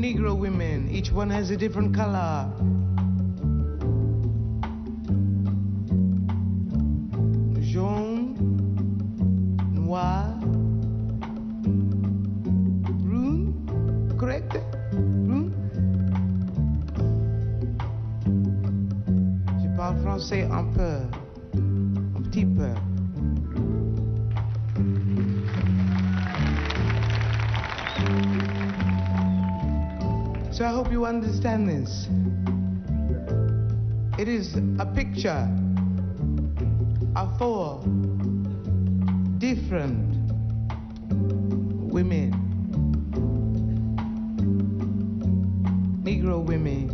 Negro women. Each one has a different color. Jaune, noir, brune, correct? Brune. Je parle français un peu, un petit peu. So I hope you understand this. It is a picture of four different women, Negro women.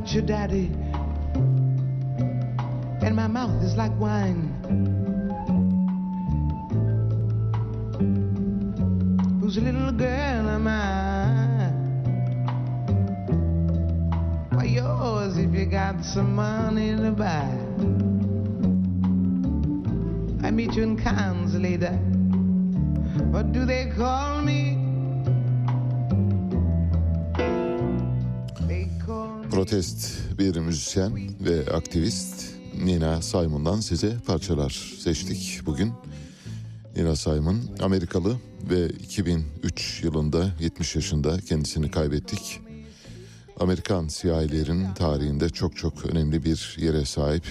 need your Daddy. Müzisyen ve aktivist Nina Simon'dan size parçalar seçtik bugün. Nina Simon Amerikalı ve 2003 yılında 70 yaşında kendisini kaybettik. Amerikan siyahilerin tarihinde çok çok önemli bir yere sahip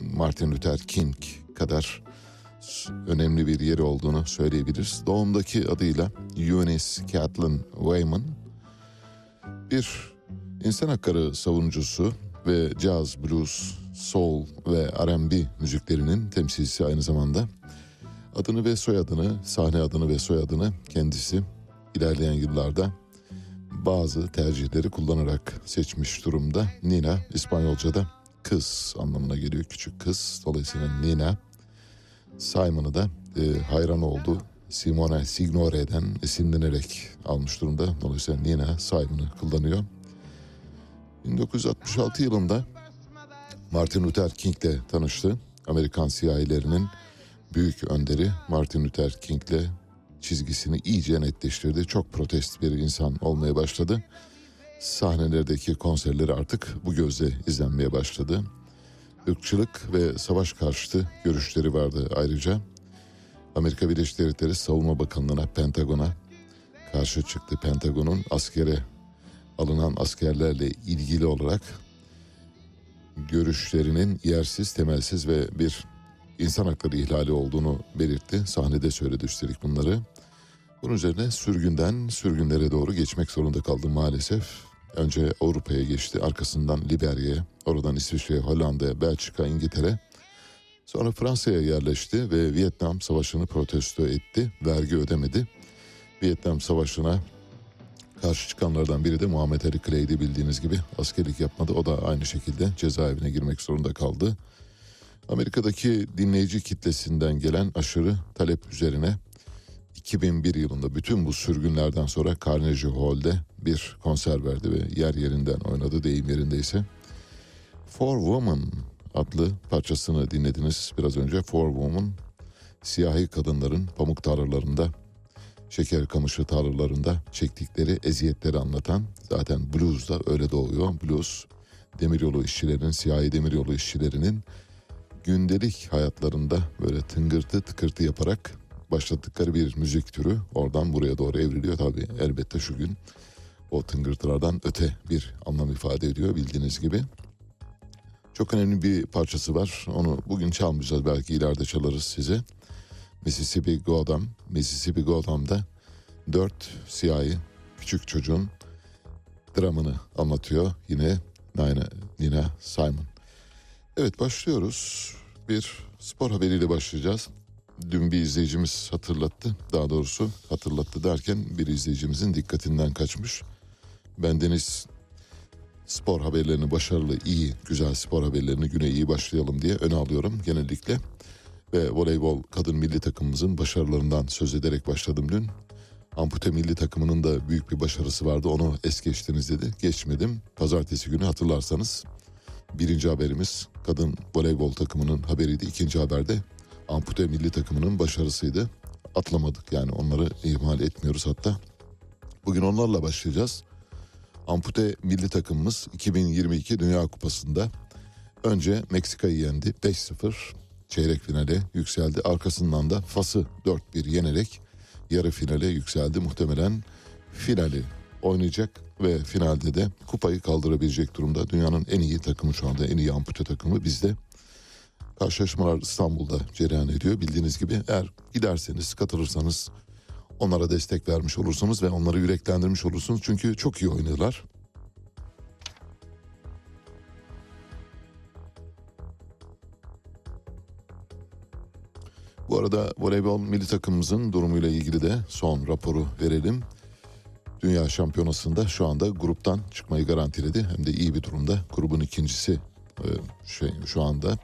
Martin Luther King kadar önemli bir yeri olduğunu söyleyebiliriz. Doğumdaki adıyla Eunice Catlin Wayman bir insan hakları savunucusu ve jazz, blues, soul ve R&B müziklerinin temsilcisi aynı zamanda. Adını ve soyadını, sahne adını ve soyadını kendisi ilerleyen yıllarda bazı tercihleri kullanarak seçmiş durumda. Nina İspanyolca'da kız anlamına geliyor, küçük kız. Dolayısıyla Nina Simon'ı da e, hayran oldu. Simone Signore'den esinlenerek almış durumda. Dolayısıyla Nina Simon'ı kullanıyor. 1966 yılında Martin Luther King'le tanıştı. Amerikan siyahilerinin büyük önderi Martin Luther King'le çizgisini iyice netleştirdi. Çok protest bir insan olmaya başladı. Sahnelerdeki konserleri artık bu gözle izlenmeye başladı. Irkçılık ve savaş karşıtı görüşleri vardı ayrıca. Amerika Birleşik Devletleri Savunma Bakanlığı'na, Pentagon'a karşı çıktı. Pentagon'un askere alınan askerlerle ilgili olarak görüşlerinin yersiz, temelsiz ve bir insan hakları ihlali olduğunu belirtti. Sahnede söyledi üstelik bunları. Bunun üzerine sürgünden sürgünlere doğru geçmek zorunda kaldı maalesef. Önce Avrupa'ya geçti, arkasından Liberya'ya, oradan İsviçre'ye, Hollanda'ya, Belçika, İngiltere. Sonra Fransa'ya yerleşti ve Vietnam Savaşı'nı protesto etti, vergi ödemedi. Vietnam Savaşı'na karşı çıkanlardan biri de Muhammed Ali Clay'di bildiğiniz gibi askerlik yapmadı. O da aynı şekilde cezaevine girmek zorunda kaldı. Amerika'daki dinleyici kitlesinden gelen aşırı talep üzerine 2001 yılında bütün bu sürgünlerden sonra Carnegie Hall'de bir konser verdi ve yer yerinden oynadı deyim yerindeyse. For Woman adlı parçasını dinlediniz biraz önce. For Woman siyahi kadınların pamuk tarlalarında şeker kamışı tarlalarında çektikleri eziyetleri anlatan zaten blues da öyle doğuyor. Blues demiryolu işçilerinin, siyahi demiryolu işçilerinin gündelik hayatlarında böyle tıngırtı tıkırtı yaparak başlattıkları bir müzik türü oradan buraya doğru evriliyor tabii elbette şu gün o tıngırtılardan öte bir anlam ifade ediyor bildiğiniz gibi. Çok önemli bir parçası var. Onu bugün çalmayacağız belki ileride çalarız size. Mississippi Goddam. Mississippi Goddam'da dört siyahi küçük çocuğun dramını anlatıyor. Yine Nina, Nina Simon. Evet başlıyoruz. Bir spor haberiyle başlayacağız. Dün bir izleyicimiz hatırlattı. Daha doğrusu hatırlattı derken bir izleyicimizin dikkatinden kaçmış. Bendeniz spor haberlerini başarılı, iyi, güzel spor haberlerini güne iyi başlayalım diye öne alıyorum genellikle. Ve voleybol kadın milli takımımızın başarılarından söz ederek başladım dün. Ampute milli takımının da büyük bir başarısı vardı. Onu es geçtiniz dedi. Geçmedim. Pazartesi günü hatırlarsanız birinci haberimiz kadın voleybol takımının haberiydi. İkinci haberde ampute milli takımının başarısıydı. Atlamadık yani onları ihmal etmiyoruz hatta. Bugün onlarla başlayacağız. Ampute milli takımımız 2022 Dünya Kupası'nda önce Meksika'yı yendi 5-0 çeyrek finale yükseldi. Arkasından da Fas'ı 4-1 yenerek yarı finale yükseldi. Muhtemelen finali oynayacak ve finalde de kupayı kaldırabilecek durumda. Dünyanın en iyi takımı şu anda en iyi ampute takımı bizde. Karşılaşmalar İstanbul'da cereyan ediyor. Bildiğiniz gibi eğer giderseniz katılırsanız onlara destek vermiş olursunuz ve onları yüreklendirmiş olursunuz. Çünkü çok iyi oynuyorlar. Bu arada voleybol milli takımımızın durumuyla ilgili de son raporu verelim. Dünya şampiyonasında şu anda gruptan çıkmayı garantiledi. Hem de iyi bir durumda. Grubun ikincisi e, şey şu anda.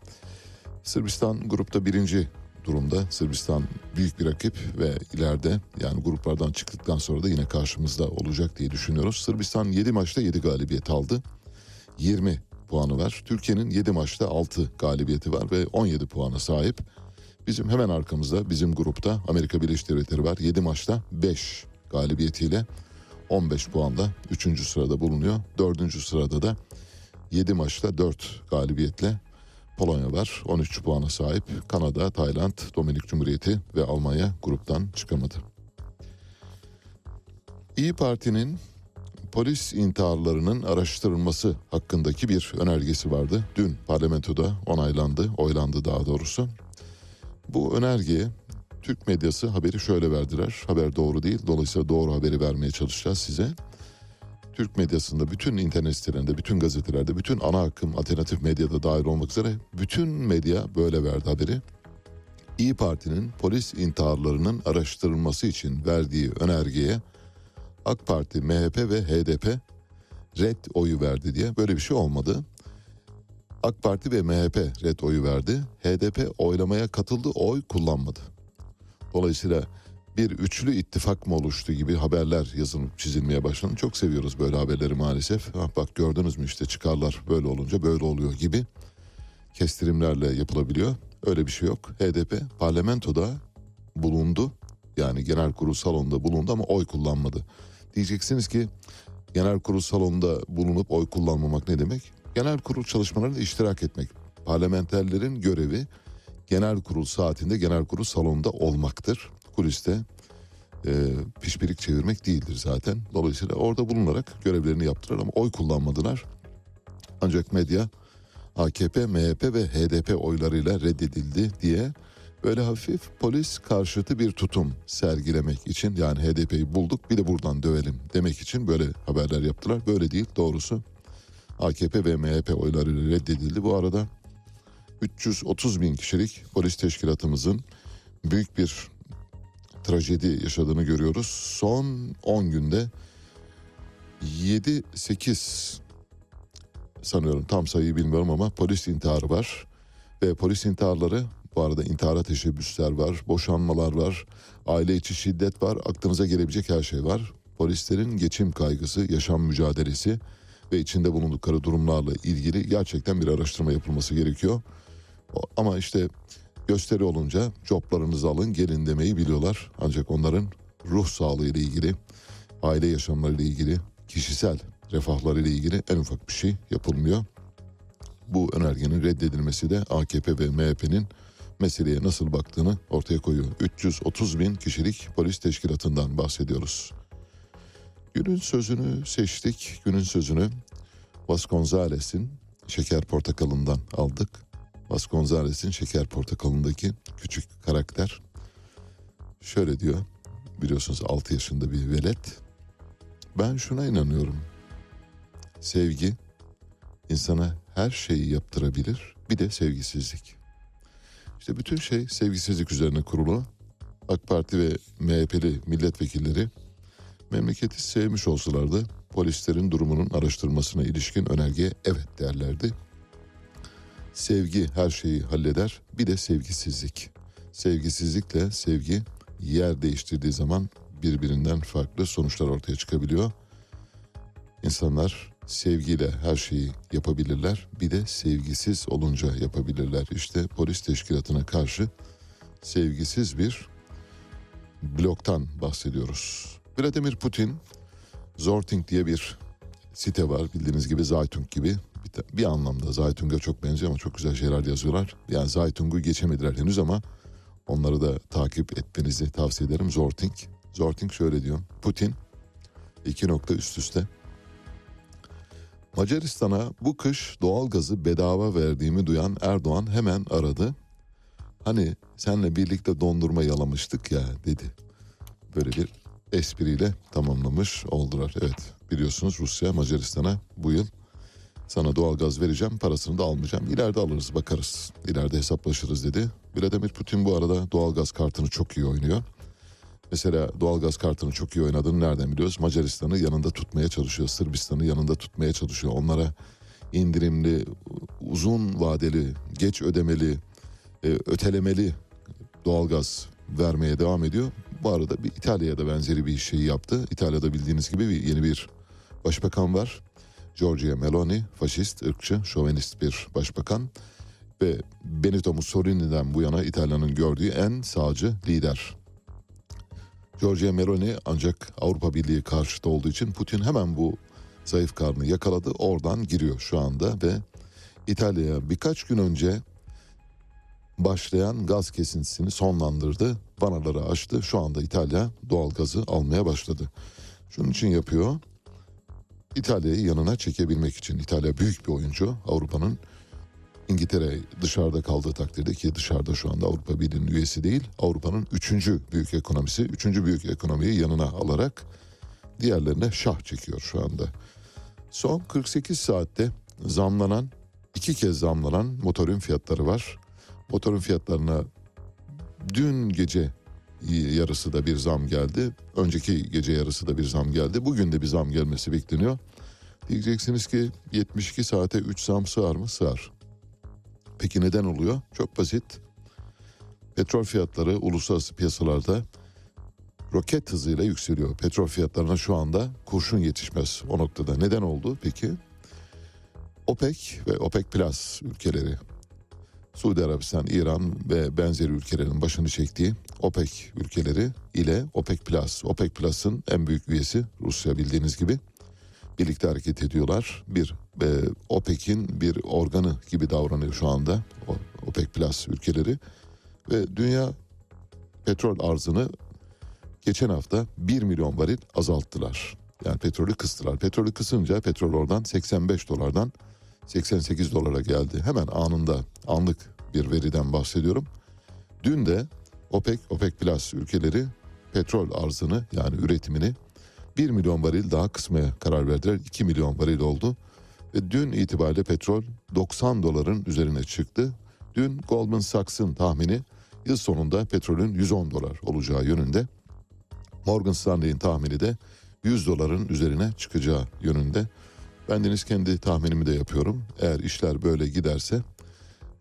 Sırbistan grupta birinci durumda. Sırbistan büyük bir rakip ve ileride yani gruplardan çıktıktan sonra da yine karşımızda olacak diye düşünüyoruz. Sırbistan 7 maçta 7 galibiyet aldı. 20 puanı var. Türkiye'nin 7 maçta 6 galibiyeti var ve 17 puana sahip. Bizim hemen arkamızda bizim grupta Amerika Birleşik Devletleri var. 7 maçta 5 galibiyetiyle 15 puanda 3. sırada bulunuyor. 4. sırada da 7 maçta 4 galibiyetle Polonya var 13 puana sahip. Kanada, Tayland, Dominik Cumhuriyeti ve Almanya gruptan çıkamadı. İyi Parti'nin polis intiharlarının araştırılması hakkındaki bir önergesi vardı. Dün parlamentoda onaylandı, oylandı daha doğrusu. Bu önergeye Türk medyası haberi şöyle verdiler. Haber doğru değil. Dolayısıyla doğru haberi vermeye çalışacağız size. Türk medyasında, bütün internet sitelerinde, bütün gazetelerde, bütün ana akım alternatif medyada dahil olmak üzere bütün medya böyle verdi haberi. İyi Parti'nin polis intiharlarının araştırılması için verdiği önergeye AK Parti, MHP ve HDP red oyu verdi diye böyle bir şey olmadı. AK Parti ve MHP red oyu verdi. HDP oylamaya katıldı, oy kullanmadı. Dolayısıyla bir üçlü ittifak mı oluştu gibi haberler yazılıp çizilmeye başlandı. Çok seviyoruz böyle haberleri maalesef. Ha, bak gördünüz mü işte çıkarlar böyle olunca böyle oluyor gibi kestirimlerle yapılabiliyor. Öyle bir şey yok. HDP parlamentoda bulundu. Yani genel kurul salonunda bulundu ama oy kullanmadı. Diyeceksiniz ki genel kurul salonunda bulunup oy kullanmamak ne demek? Genel kurul çalışmalarında iştirak etmek. Parlamenterlerin görevi genel kurul saatinde genel kurul salonunda olmaktır. Kuliste e, pişpirik çevirmek değildir zaten. Dolayısıyla orada bulunarak görevlerini yaptılar ama oy kullanmadılar. Ancak medya AKP, MHP ve HDP oylarıyla reddedildi diye böyle hafif polis karşıtı bir tutum sergilemek için yani HDP'yi bulduk bir de buradan dövelim demek için böyle haberler yaptılar. Böyle değil doğrusu AKP ve MHP oylarıyla reddedildi. Bu arada 330 bin kişilik polis teşkilatımızın büyük bir trajedi yaşadığını görüyoruz. Son 10 günde 7-8 sanıyorum tam sayıyı bilmiyorum ama polis intiharı var. Ve polis intiharları bu arada intihara teşebbüsler var, boşanmalar var, aile içi şiddet var, aklınıza gelebilecek her şey var. Polislerin geçim kaygısı, yaşam mücadelesi ve içinde bulundukları durumlarla ilgili gerçekten bir araştırma yapılması gerekiyor. Ama işte gösteri olunca coplarınızı alın gelin demeyi biliyorlar. Ancak onların ruh sağlığı ile ilgili, aile yaşamları ile ilgili, kişisel refahları ile ilgili en ufak bir şey yapılmıyor. Bu önergenin reddedilmesi de AKP ve MHP'nin meseleye nasıl baktığını ortaya koyuyor. 330 bin kişilik polis teşkilatından bahsediyoruz. Günün sözünü seçtik. Günün sözünü Vasconzales'in Şeker Portakalı'ndan aldık. Vasconzales'in Şeker Portakalı'ndaki küçük karakter şöyle diyor. Biliyorsunuz 6 yaşında bir velet. Ben şuna inanıyorum. Sevgi insana her şeyi yaptırabilir. Bir de sevgisizlik. İşte bütün şey sevgisizlik üzerine kurulu. AK Parti ve MHP'li milletvekilleri memleketi sevmiş olsalardı polislerin durumunun araştırmasına ilişkin önergeye evet derlerdi. Sevgi her şeyi halleder. Bir de sevgisizlik. Sevgisizlikle sevgi yer değiştirdiği zaman birbirinden farklı sonuçlar ortaya çıkabiliyor. İnsanlar sevgiyle her şeyi yapabilirler. Bir de sevgisiz olunca yapabilirler. İşte polis teşkilatına karşı sevgisiz bir bloktan bahsediyoruz. Vladimir Putin Zorting diye bir site var bildiğiniz gibi Zaytung gibi bir, bir anlamda Zaytung'a çok benziyor ama çok güzel şeyler yazıyorlar. Yani Zaytung'u geçemediler henüz ama onları da takip etmenizi tavsiye ederim. Zorting. Zorting şöyle diyor. Putin iki nokta üst üste Macaristan'a bu kış doğalgazı bedava verdiğimi duyan Erdoğan hemen aradı. Hani senle birlikte dondurma yalamıştık ya dedi. Böyle bir espriyle tamamlamış oldular. Evet biliyorsunuz Rusya Macaristan'a bu yıl sana doğalgaz vereceğim parasını da almayacağım. İleride alırız bakarız. İleride hesaplaşırız dedi. Vladimir Putin bu arada doğalgaz kartını çok iyi oynuyor. Mesela doğalgaz kartını çok iyi oynadığını nereden biliyoruz? Macaristan'ı yanında tutmaya çalışıyor. Sırbistan'ı yanında tutmaya çalışıyor. Onlara indirimli, uzun vadeli, geç ödemeli, e, ötelemeli doğalgaz vermeye devam ediyor. Bu arada bir İtalya'ya da benzeri bir şeyi yaptı. İtalya'da bildiğiniz gibi bir, yeni bir başbakan var. Giorgia Meloni, faşist, ırkçı, şovenist bir başbakan ve Benito Mussolini'den bu yana İtalya'nın gördüğü en sağcı lider. Giorgia Meloni ancak Avrupa Birliği karşıtı olduğu için Putin hemen bu zayıf karnı yakaladı. Oradan giriyor şu anda ve İtalya'ya birkaç gün önce başlayan gaz kesintisini sonlandırdı. Vanaları açtı. Şu anda İtalya doğal gazı almaya başladı. Şunun için yapıyor. İtalya'yı yanına çekebilmek için. İtalya büyük bir oyuncu. Avrupa'nın İngiltere dışarıda kaldığı takdirde ki dışarıda şu anda Avrupa Birliği'nin üyesi değil. Avrupa'nın üçüncü büyük ekonomisi. Üçüncü büyük ekonomiyi yanına alarak diğerlerine şah çekiyor şu anda. Son 48 saatte zamlanan iki kez zamlanan motorun fiyatları var. Motorun fiyatlarına dün gece yarısı da bir zam geldi. Önceki gece yarısı da bir zam geldi. Bugün de bir zam gelmesi bekleniyor. Diyeceksiniz ki 72 saate 3 zam sığar mı? Sığar. Peki neden oluyor? Çok basit. Petrol fiyatları uluslararası piyasalarda roket hızıyla yükseliyor. Petrol fiyatlarına şu anda kurşun yetişmez o noktada. Neden oldu peki? OPEC ve OPEC Plus ülkeleri Suudi Arabistan, İran ve benzeri ülkelerin başını çektiği OPEC ülkeleri ile OPEC Plus. OPEC Plus'ın en büyük üyesi Rusya bildiğiniz gibi birlikte hareket ediyorlar. Bir e, OPEC'in bir organı gibi davranıyor şu anda OPEC Plus ülkeleri ve dünya petrol arzını geçen hafta 1 milyon varil azalttılar. Yani petrolü kıstılar. Petrolü kısınca petrol oradan 85 dolardan 88 dolara geldi. Hemen anında anlık bir veriden bahsediyorum. Dün de OPEC, OPEC Plus ülkeleri petrol arzını yani üretimini 1 milyon varil daha kısmaya karar verdiler. 2 milyon varil oldu. Ve dün itibariyle petrol 90 doların üzerine çıktı. Dün Goldman Sachs'ın tahmini yıl sonunda petrolün 110 dolar olacağı yönünde. Morgan Stanley'in tahmini de 100 doların üzerine çıkacağı yönünde. Ben deniz kendi tahminimi de yapıyorum. Eğer işler böyle giderse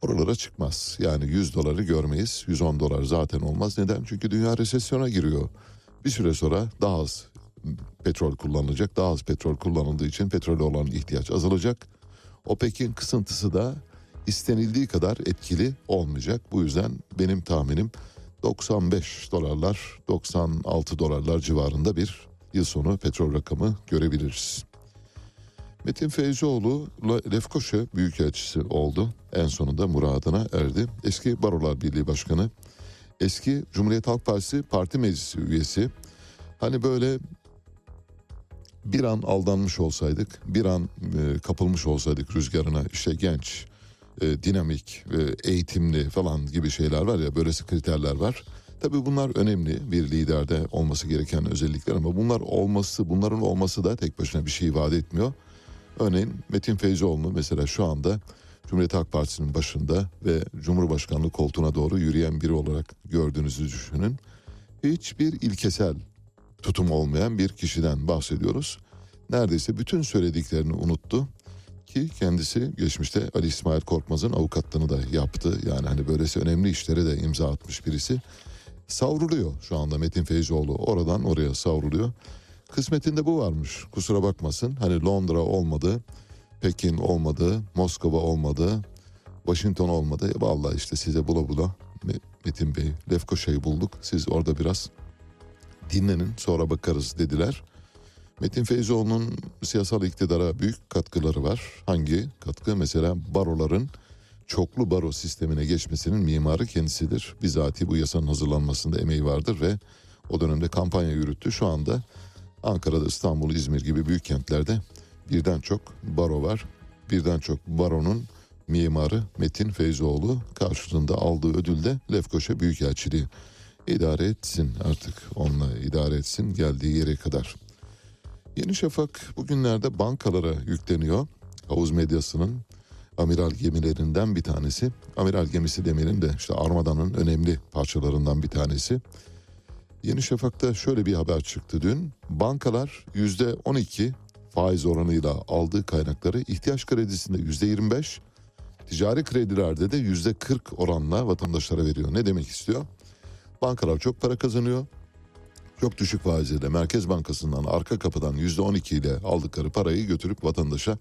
oralara çıkmaz. Yani 100 doları görmeyiz. 110 dolar zaten olmaz. Neden? Çünkü dünya resesyona giriyor. Bir süre sonra daha az petrol kullanılacak. Daha az petrol kullanıldığı için petrole olan ihtiyaç azalacak. OPEC'in kısıntısı da istenildiği kadar etkili olmayacak. Bu yüzden benim tahminim 95 dolarlar, 96 dolarlar civarında bir yıl sonu petrol rakamı görebiliriz. Metin Feyzoğlu Lefkoşa Büyükelçisi oldu. En sonunda muradına erdi. Eski Barolar Birliği Başkanı, eski Cumhuriyet Halk Partisi Parti Meclisi üyesi. Hani böyle bir an aldanmış olsaydık, bir an e, kapılmış olsaydık rüzgarına işte genç, e, dinamik, eğitimli falan gibi şeyler var ya böylesi kriterler var. Tabii bunlar önemli bir liderde olması gereken özellikler ama bunlar olması, bunların olması da tek başına bir şey ifade etmiyor. Örneğin Metin Feyzoğlu'nu mesela şu anda Cumhuriyet Halk Partisi'nin başında ve Cumhurbaşkanlığı koltuğuna doğru yürüyen biri olarak gördüğünüzü düşünün. Hiçbir ilkesel tutum olmayan bir kişiden bahsediyoruz. Neredeyse bütün söylediklerini unuttu ki kendisi geçmişte Ali İsmail Korkmaz'ın avukatlığını da yaptı. Yani hani böylesi önemli işlere de imza atmış birisi. Savruluyor şu anda Metin Feyzoğlu oradan oraya savruluyor. Kısmetinde bu varmış kusura bakmasın. Hani Londra olmadı, Pekin olmadı, Moskova olmadı, Washington olmadı. E vallahi işte size bula bula Metin Bey Lefkoşa'yı bulduk. Siz orada biraz dinlenin sonra bakarız dediler. Metin Feyzoğlu'nun siyasal iktidara büyük katkıları var. Hangi katkı? Mesela baroların çoklu baro sistemine geçmesinin mimarı kendisidir. Bizatihi bu yasanın hazırlanmasında emeği vardır ve o dönemde kampanya yürüttü. Şu anda Ankara'da, İstanbul, İzmir gibi büyük kentlerde birden çok baro var. Birden çok baronun mimarı Metin Feyzoğlu karşılığında aldığı ödül de Lefkoşa Büyükelçiliği. İdare etsin artık onunla idare etsin geldiği yere kadar. Yeni Şafak bugünlerde bankalara yükleniyor. Havuz medyasının amiral gemilerinden bir tanesi. Amiral gemisi demeyelim de işte Armada'nın önemli parçalarından bir tanesi. Yeni Şafak'ta şöyle bir haber çıktı dün. Bankalar yüzde 12 faiz oranıyla aldığı kaynakları ihtiyaç kredisinde yüzde 25, ticari kredilerde de yüzde 40 oranla vatandaşlara veriyor. Ne demek istiyor? Bankalar çok para kazanıyor. Çok düşük faizle Merkez Bankası'ndan arka kapıdan yüzde on ile aldıkları parayı götürüp vatandaşa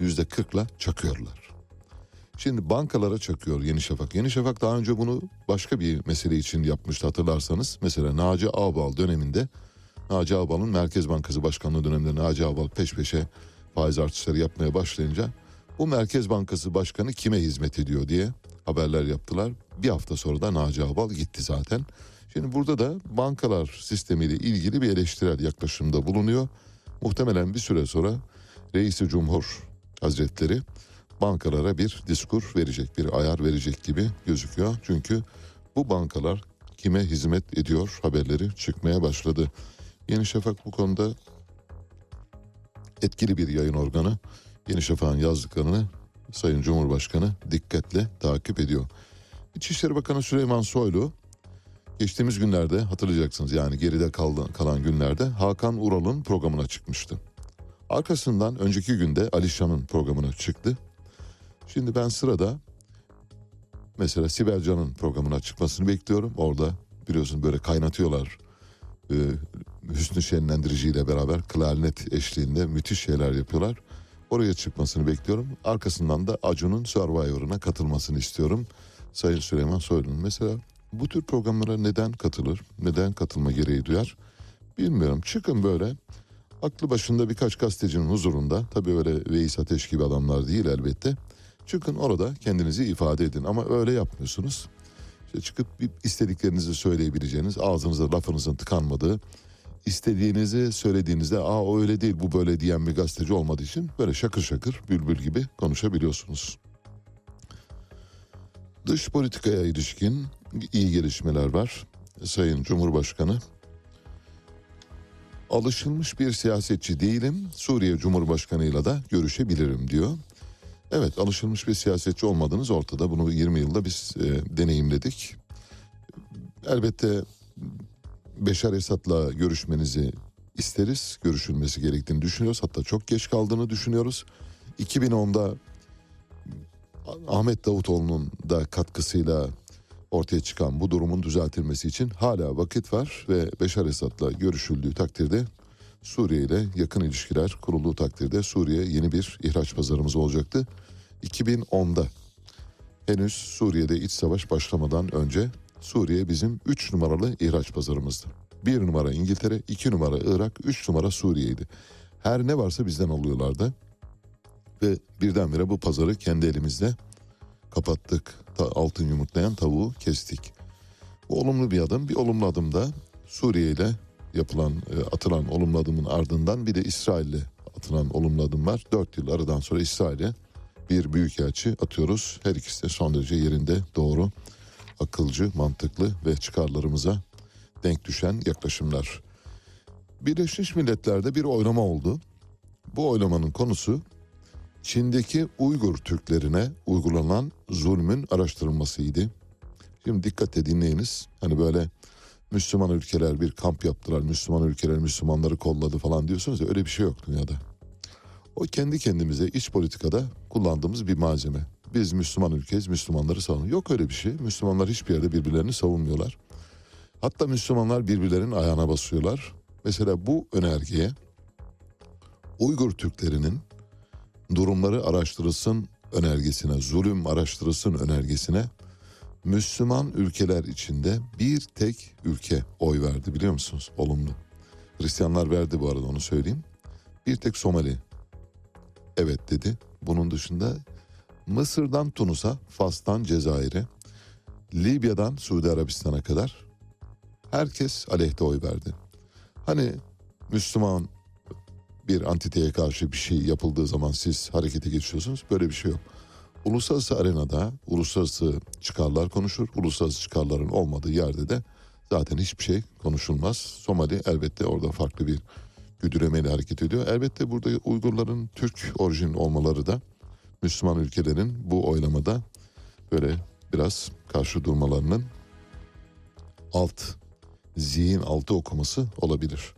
yüzde kırkla çakıyorlar. Şimdi bankalara çakıyor Yeni Şafak. Yeni Şafak daha önce bunu başka bir mesele için yapmıştı hatırlarsanız. Mesela Naci Ağbal döneminde Naci Ağbal'ın Merkez Bankası Başkanlığı döneminde Naci Ağbal peş peşe faiz artışları yapmaya başlayınca bu Merkez Bankası Başkanı kime hizmet ediyor diye haberler yaptılar. Bir hafta sonra da Naci Ağbal gitti zaten. Şimdi burada da bankalar sistemiyle ilgili bir eleştirel yaklaşımda bulunuyor. Muhtemelen bir süre sonra Reisi Cumhur Hazretleri bankalara bir diskur verecek, bir ayar verecek gibi gözüküyor. Çünkü bu bankalar kime hizmet ediyor haberleri çıkmaya başladı. Yeni Şafak bu konuda etkili bir yayın organı. Yeni Şafak'ın yazdıklarını Sayın Cumhurbaşkanı dikkatle takip ediyor. İçişleri Bakanı Süleyman Soylu geçtiğimiz günlerde hatırlayacaksınız yani geride kalan, kalan günlerde Hakan Ural'ın programına çıkmıştı. Arkasından önceki günde Alişan'ın programına çıktı. Şimdi ben sırada mesela Sibel Can'ın programına çıkmasını bekliyorum. Orada biliyorsun böyle kaynatıyorlar. Ee, Hüsnü Şenlendirici ile beraber klarnet eşliğinde müthiş şeyler yapıyorlar. Oraya çıkmasını bekliyorum. Arkasından da Acun'un Survivor'ına katılmasını istiyorum. Sayın Süleyman Soylu'nun mesela bu tür programlara neden katılır? Neden katılma gereği duyar? Bilmiyorum. Çıkın böyle aklı başında birkaç gazetecinin huzurunda tabii öyle Veys Ateş gibi adamlar değil elbette. Çıkın orada kendinizi ifade edin ama öyle yapmıyorsunuz. İşte çıkıp istediklerinizi söyleyebileceğiniz, ağzınıza lafınızın tıkanmadığı, istediğinizi söylediğinizde aa o öyle değil bu böyle diyen bir gazeteci olmadığı için böyle şakır şakır bülbül gibi konuşabiliyorsunuz. Dış politikaya ilişkin iyi gelişmeler var. Sayın Cumhurbaşkanı alışılmış bir siyasetçi değilim. Suriye Cumhurbaşkanıyla da görüşebilirim diyor. Evet alışılmış bir siyasetçi olmadınız ortada. Bunu 20 yılda biz e, deneyimledik. Elbette Beşar Esad'la görüşmenizi isteriz. Görüşülmesi gerektiğini düşünüyoruz. Hatta çok geç kaldığını düşünüyoruz. 2010'da Ahmet Davutoğlu'nun da katkısıyla ortaya çıkan bu durumun düzeltilmesi için hala vakit var ve Beşar Esad'la görüşüldüğü takdirde Suriye ile yakın ilişkiler kurulduğu takdirde Suriye yeni bir ihraç pazarımız olacaktı. 2010'da henüz Suriye'de iç savaş başlamadan önce Suriye bizim 3 numaralı ihraç pazarımızdı. 1 numara İngiltere, 2 numara Irak, 3 numara Suriye'ydi. Her ne varsa bizden alıyorlardı. Ve birdenbire bu pazarı kendi elimizde kapattık. Altın yumurtlayan tavuğu kestik. Bu olumlu bir adım. Bir olumlu adım da Suriye ile yapılan, e, atılan olumlu adımın ardından bir de İsrail'le atılan olumlu adım var. Dört yıl aradan sonra İsrail'e bir büyükelçi atıyoruz. Her ikisi de son derece yerinde doğru, akılcı, mantıklı ve çıkarlarımıza denk düşen yaklaşımlar. Birleşmiş Milletler'de bir oylama oldu. Bu oylamanın konusu Çin'deki Uygur Türklerine uygulanan zulmün araştırılmasıydı. Şimdi dikkatle dinleyiniz. Hani böyle Müslüman ülkeler bir kamp yaptılar. Müslüman ülkeler Müslümanları kolladı falan diyorsunuz ya öyle bir şey yok dünyada. O kendi kendimize iç politikada kullandığımız bir malzeme. Biz Müslüman ülkeyiz, Müslümanları savun. Yok öyle bir şey. Müslümanlar hiçbir yerde birbirlerini savunmuyorlar. Hatta Müslümanlar birbirlerinin ayağına basıyorlar. Mesela bu önergeye Uygur Türklerinin durumları araştırılsın önergesine, zulüm araştırılsın önergesine Müslüman ülkeler içinde bir tek ülke oy verdi biliyor musunuz? Olumlu. Hristiyanlar verdi bu arada onu söyleyeyim. Bir tek Somali evet dedi. Bunun dışında Mısır'dan Tunus'a, Fas'tan Cezayir'e, Libya'dan Suudi Arabistan'a kadar herkes aleyhte oy verdi. Hani Müslüman bir antiteye karşı bir şey yapıldığı zaman siz harekete geçiyorsunuz. Böyle bir şey yok. Uluslararası arenada uluslararası çıkarlar konuşur. Uluslararası çıkarların olmadığı yerde de zaten hiçbir şey konuşulmaz. Somali elbette orada farklı bir güdülemeyle hareket ediyor. Elbette burada Uygurların Türk orijinli olmaları da Müslüman ülkelerin bu oylamada böyle biraz karşı durmalarının alt zihin altı okuması olabilir.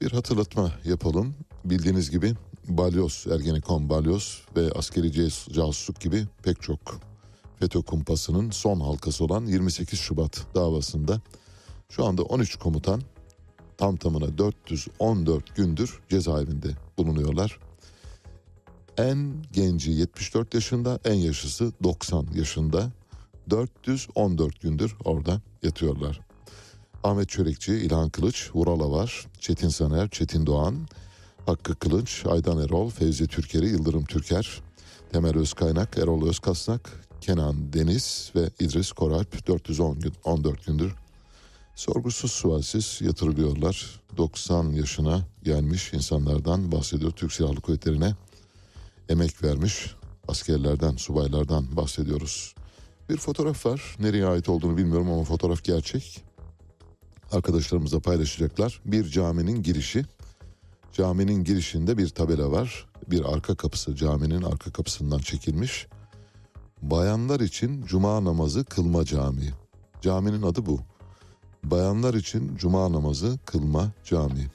Bir hatırlatma yapalım. Bildiğiniz gibi balyoz, Ergenekon balyoz ve askeri casusluk gibi pek çok FETÖ kumpasının son halkası olan 28 Şubat davasında Şu anda 13 komutan tam tamına 414 gündür cezaevinde bulunuyorlar. En genci 74 yaşında, en yaşlısı 90 yaşında. 414 gündür orada yatıyorlar. Ahmet Çörekçi, İlhan Kılıç, Vural var, Çetin Saner, Çetin Doğan, Hakkı Kılıç, Aydan Erol, Fevzi Türkeri, Yıldırım Türker, Temel Özkaynak, Erol Özkasnak, Kenan Deniz ve İdris Koralp 410 gün, 14 gündür sorgusuz sualsiz yatırılıyorlar. 90 yaşına gelmiş insanlardan bahsediyor. Türk Silahlı Kuvvetleri'ne emek vermiş askerlerden, subaylardan bahsediyoruz. Bir fotoğraf var. Nereye ait olduğunu bilmiyorum ama fotoğraf gerçek. Arkadaşlarımızla paylaşacaklar. Bir caminin girişi. Caminin girişinde bir tabela var. Bir arka kapısı caminin arka kapısından çekilmiş. Bayanlar için cuma namazı kılma camii. Caminin adı bu. Bayanlar için cuma namazı kılma camii.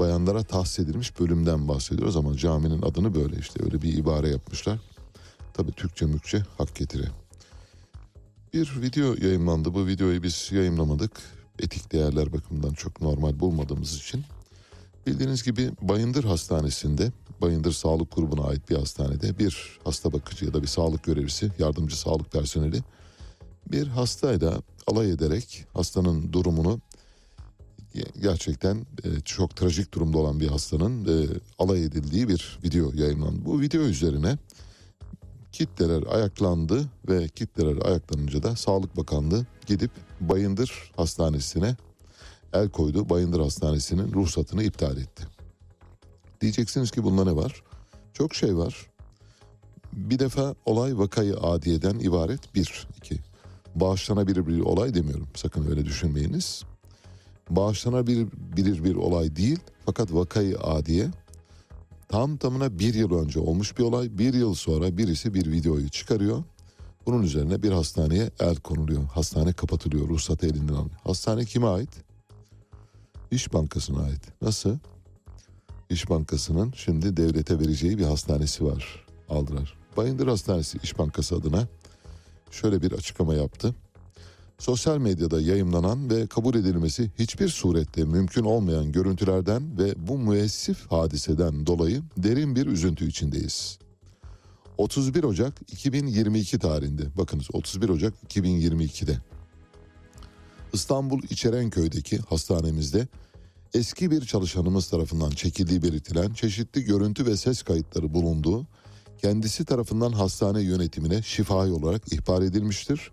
Bayanlara tahsis edilmiş bölümden bahsediyoruz ama caminin adını böyle işte öyle bir ibare yapmışlar. Tabii Türkçe mükçe hak getire. Bir video yayınlandı. Bu videoyu biz yayınlamadık. Etik değerler bakımından çok normal bulmadığımız için. Bildiğiniz gibi Bayındır Hastanesi'nde, Bayındır Sağlık Grubu'na ait bir hastanede bir hasta bakıcı ya da bir sağlık görevlisi, yardımcı sağlık personeli bir hastayla alay ederek hastanın durumunu gerçekten e, çok trajik durumda olan bir hastanın e, alay edildiği bir video yayınlandı. Bu video üzerine kitleler ayaklandı ve kitleler ayaklanınca da Sağlık Bakanlığı gidip Bayındır Hastanesi'ne el koydu. Bayındır Hastanesi'nin ruhsatını iptal etti. Diyeceksiniz ki bunda ne var? Çok şey var. Bir defa olay vakayı adiyeden ibaret bir, iki. Bağışlanabilir bir olay demiyorum. Sakın öyle düşünmeyiniz. Bağışlanabilir bir, olay değil fakat vakayı adiye tam tamına bir yıl önce olmuş bir olay. Bir yıl sonra birisi bir videoyu çıkarıyor. Bunun üzerine bir hastaneye el konuluyor. Hastane kapatılıyor, ruhsatı elinden alıyor. Hastane kime ait? İş Bankası'na ait. Nasıl? İş Bankası'nın şimdi devlete vereceği bir hastanesi var. Aldılar. Bayındır Hastanesi İş Bankası adına şöyle bir açıklama yaptı. Sosyal medyada yayımlanan ve kabul edilmesi hiçbir surette mümkün olmayan görüntülerden ve bu müessif hadiseden dolayı derin bir üzüntü içindeyiz. 31 Ocak 2022 tarihinde bakınız 31 Ocak 2022'de İstanbul İçerenköy'deki hastanemizde eski bir çalışanımız tarafından çekildiği belirtilen çeşitli görüntü ve ses kayıtları bulunduğu kendisi tarafından hastane yönetimine şifai olarak ihbar edilmiştir.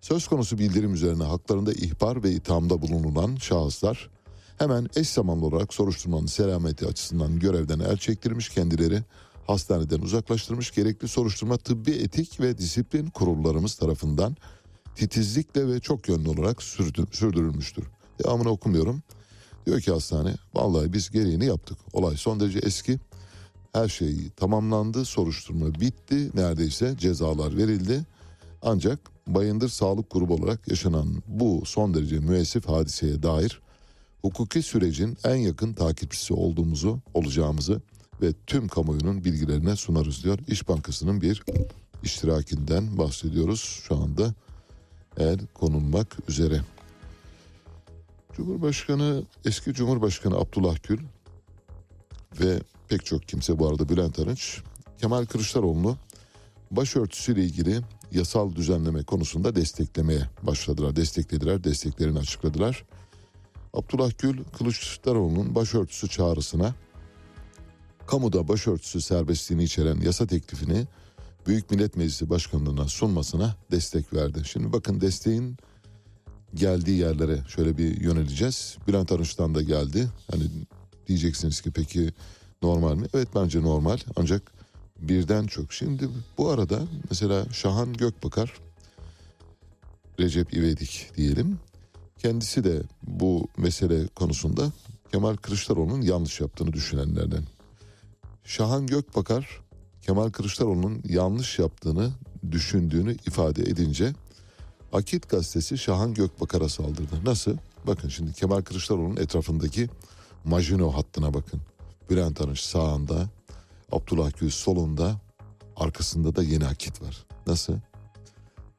Söz konusu bildirim üzerine haklarında ihbar ve ithamda bulunulan şahıslar hemen eş zamanlı olarak soruşturmanın selameti açısından görevden el çektirmiş kendileri hastaneden uzaklaştırmış gerekli soruşturma tıbbi etik ve disiplin kurullarımız tarafından titizlikle ve çok yönlü olarak sürdürülmüştür. Devamını okumuyorum. Diyor ki hastane vallahi biz gereğini yaptık. Olay son derece eski. Her şey tamamlandı, soruşturma bitti, neredeyse cezalar verildi. Ancak Bayındır Sağlık Grubu olarak yaşanan bu son derece müessif hadiseye dair hukuki sürecin en yakın takipçisi olduğumuzu, olacağımızı ve tüm kamuoyunun bilgilerine sunarız diyor. İş Bankası'nın bir iştirakinden bahsediyoruz şu anda el konulmak üzere. Cumhurbaşkanı, eski Cumhurbaşkanı Abdullah Gül ve pek çok kimse bu arada Bülent Arınç, Kemal Kılıçdaroğlu'nu başörtüsüyle ilgili yasal düzenleme konusunda desteklemeye başladılar. Desteklediler, desteklerini açıkladılar. Abdullah Gül, Kılıçdaroğlu'nun başörtüsü çağrısına kamuda başörtüsü serbestliğini içeren yasa teklifini Büyük Millet Meclisi Başkanlığı'na sunmasına destek verdi. Şimdi bakın desteğin geldiği yerlere şöyle bir yöneleceğiz. Bülent Arınç'tan da geldi. Hani diyeceksiniz ki peki normal mi? Evet bence normal ancak birden çok. Şimdi bu arada mesela Şahan Gökbakar, Recep İvedik diyelim. Kendisi de bu mesele konusunda Kemal Kılıçdaroğlu'nun yanlış yaptığını düşünenlerden. Şahan Gökbakar Kemal Kılıçdaroğlu'nun yanlış yaptığını düşündüğünü ifade edince Akit gazetesi Şahan Gökbakar'a saldırdı. Nasıl? Bakın şimdi Kemal Kılıçdaroğlu'nun etrafındaki Majino hattına bakın. Bülent Arınç sağında, Abdullah Gül solunda, arkasında da yeni Akit var. Nasıl?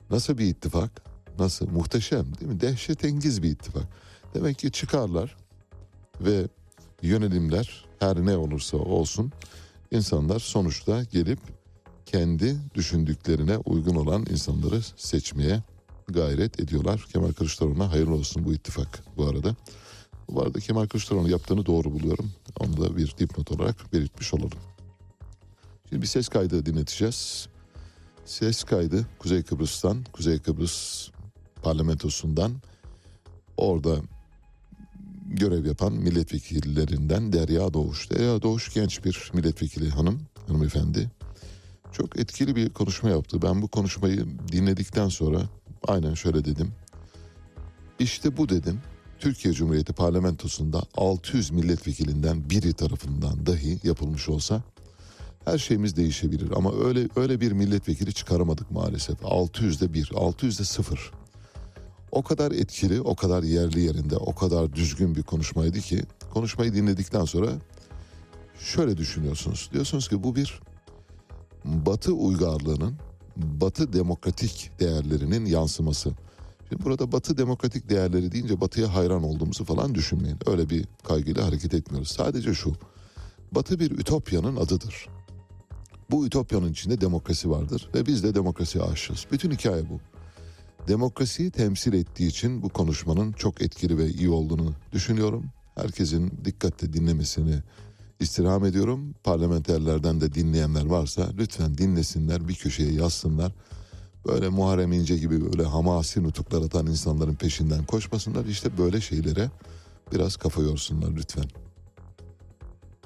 Nasıl bir ittifak? Nasıl? Muhteşem değil mi? Dehşetengiz bir ittifak. Demek ki çıkarlar ve yönelimler her ne olursa olsun insanlar sonuçta gelip kendi düşündüklerine uygun olan insanları seçmeye gayret ediyorlar. Kemal Kılıçdaroğlu'na hayırlı olsun bu ittifak bu arada. Bu Kemal Kılıçdaroğlu yaptığını doğru buluyorum. Onu da bir dipnot olarak belirtmiş olalım. Şimdi bir ses kaydı dinleteceğiz. Ses kaydı Kuzey Kıbrıs'tan, Kuzey Kıbrıs parlamentosundan orada görev yapan milletvekillerinden Derya Doğuş. Derya Doğuş genç bir milletvekili hanım, hanımefendi. Çok etkili bir konuşma yaptı. Ben bu konuşmayı dinledikten sonra aynen şöyle dedim. İşte bu dedim. Türkiye Cumhuriyeti parlamentosunda 600 milletvekilinden biri tarafından dahi yapılmış olsa her şeyimiz değişebilir ama öyle öyle bir milletvekili çıkaramadık maalesef. 600'de 1, 600'de 0. O kadar etkili, o kadar yerli yerinde, o kadar düzgün bir konuşmaydı ki konuşmayı dinledikten sonra şöyle düşünüyorsunuz. Diyorsunuz ki bu bir Batı uygarlığının, Batı demokratik değerlerinin yansıması. Şimdi burada Batı demokratik değerleri deyince Batı'ya hayran olduğumuzu falan düşünmeyin. Öyle bir kaygıyla hareket etmiyoruz. Sadece şu. Batı bir ütopyanın adıdır. Bu ütopyanın içinde demokrasi vardır ve biz de demokrasiye aşığız. Bütün hikaye bu. Demokrasiyi temsil ettiği için bu konuşmanın çok etkili ve iyi olduğunu düşünüyorum. Herkesin dikkatle dinlemesini istirham ediyorum. Parlamenterlerden de dinleyenler varsa lütfen dinlesinler, bir köşeye yazsınlar. Böyle Muharrem İnce gibi böyle hamasi nutuklar atan insanların peşinden koşmasınlar. İşte böyle şeylere biraz kafa yorsunlar lütfen.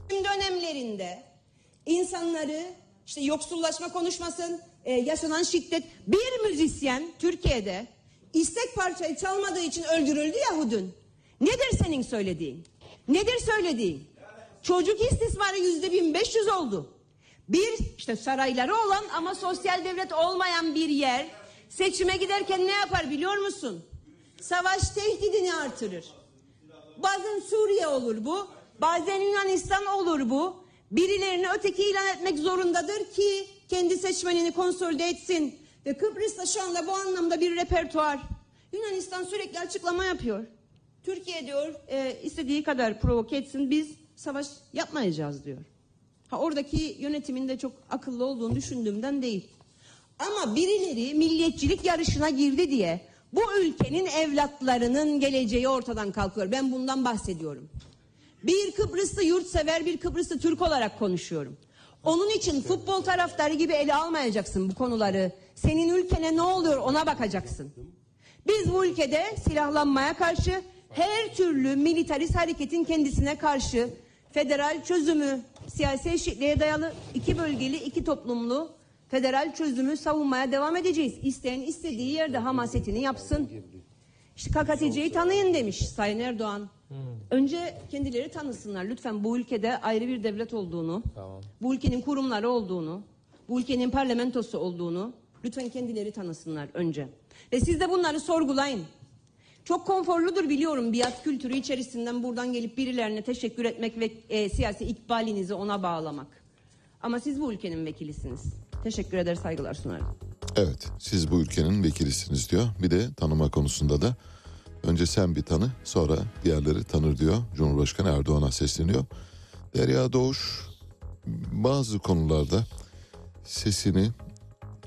dönemlerinde insanları işte yoksullaşma konuşmasın, e, yaşanan şiddet. Bir müzisyen Türkiye'de istek parçayı çalmadığı için öldürüldü ya dün. Nedir senin söylediğin? Nedir söylediğin? Çocuk istismarı yüzde 1500 oldu. Bir işte sarayları olan ama sosyal devlet olmayan bir yer seçime giderken ne yapar biliyor musun? Savaş tehdidini artırır. Bazen Suriye olur bu, bazen Yunanistan olur bu. Birilerini öteki ilan etmek zorundadır ki kendi seçmenini konsolide etsin. Ve Kıbrıs'ta şu anda bu anlamda bir repertuar. Yunanistan sürekli açıklama yapıyor. Türkiye diyor e, istediği kadar provoke etsin biz savaş yapmayacağız diyor. Ha oradaki yönetimin de çok akıllı olduğunu düşündüğümden değil. Ama birileri milliyetçilik yarışına girdi diye bu ülkenin evlatlarının geleceği ortadan kalkıyor. Ben bundan bahsediyorum. Bir Kıbrıslı yurtsever bir Kıbrıslı Türk olarak konuşuyorum. Onun için futbol taraftarı gibi ele almayacaksın bu konuları. Senin ülkene ne oluyor ona bakacaksın. Biz bu ülkede silahlanmaya karşı her türlü militarist hareketin kendisine karşı federal çözümü, siyasi eşitliğe dayalı iki bölgeli, iki toplumlu federal çözümü savunmaya devam edeceğiz. İsteyen istediği yerde hamasetini yapsın. İşte KKTC'yi tanıyın demiş Sayın Erdoğan. Önce kendileri tanısınlar lütfen bu ülkede ayrı bir devlet olduğunu, bu ülkenin kurumları olduğunu, bu ülkenin parlamentosu olduğunu lütfen kendileri tanısınlar önce. Ve siz de bunları sorgulayın. Çok konforludur biliyorum biat kültürü içerisinden buradan gelip birilerine teşekkür etmek ve e, siyasi ikbalinizi ona bağlamak. Ama siz bu ülkenin vekilisiniz. Teşekkür eder saygılar sunarım. Evet siz bu ülkenin vekilisiniz diyor. Bir de tanıma konusunda da önce sen bir tanı sonra diğerleri tanır diyor. Cumhurbaşkanı Erdoğan'a sesleniyor. Derya Doğuş bazı konularda sesini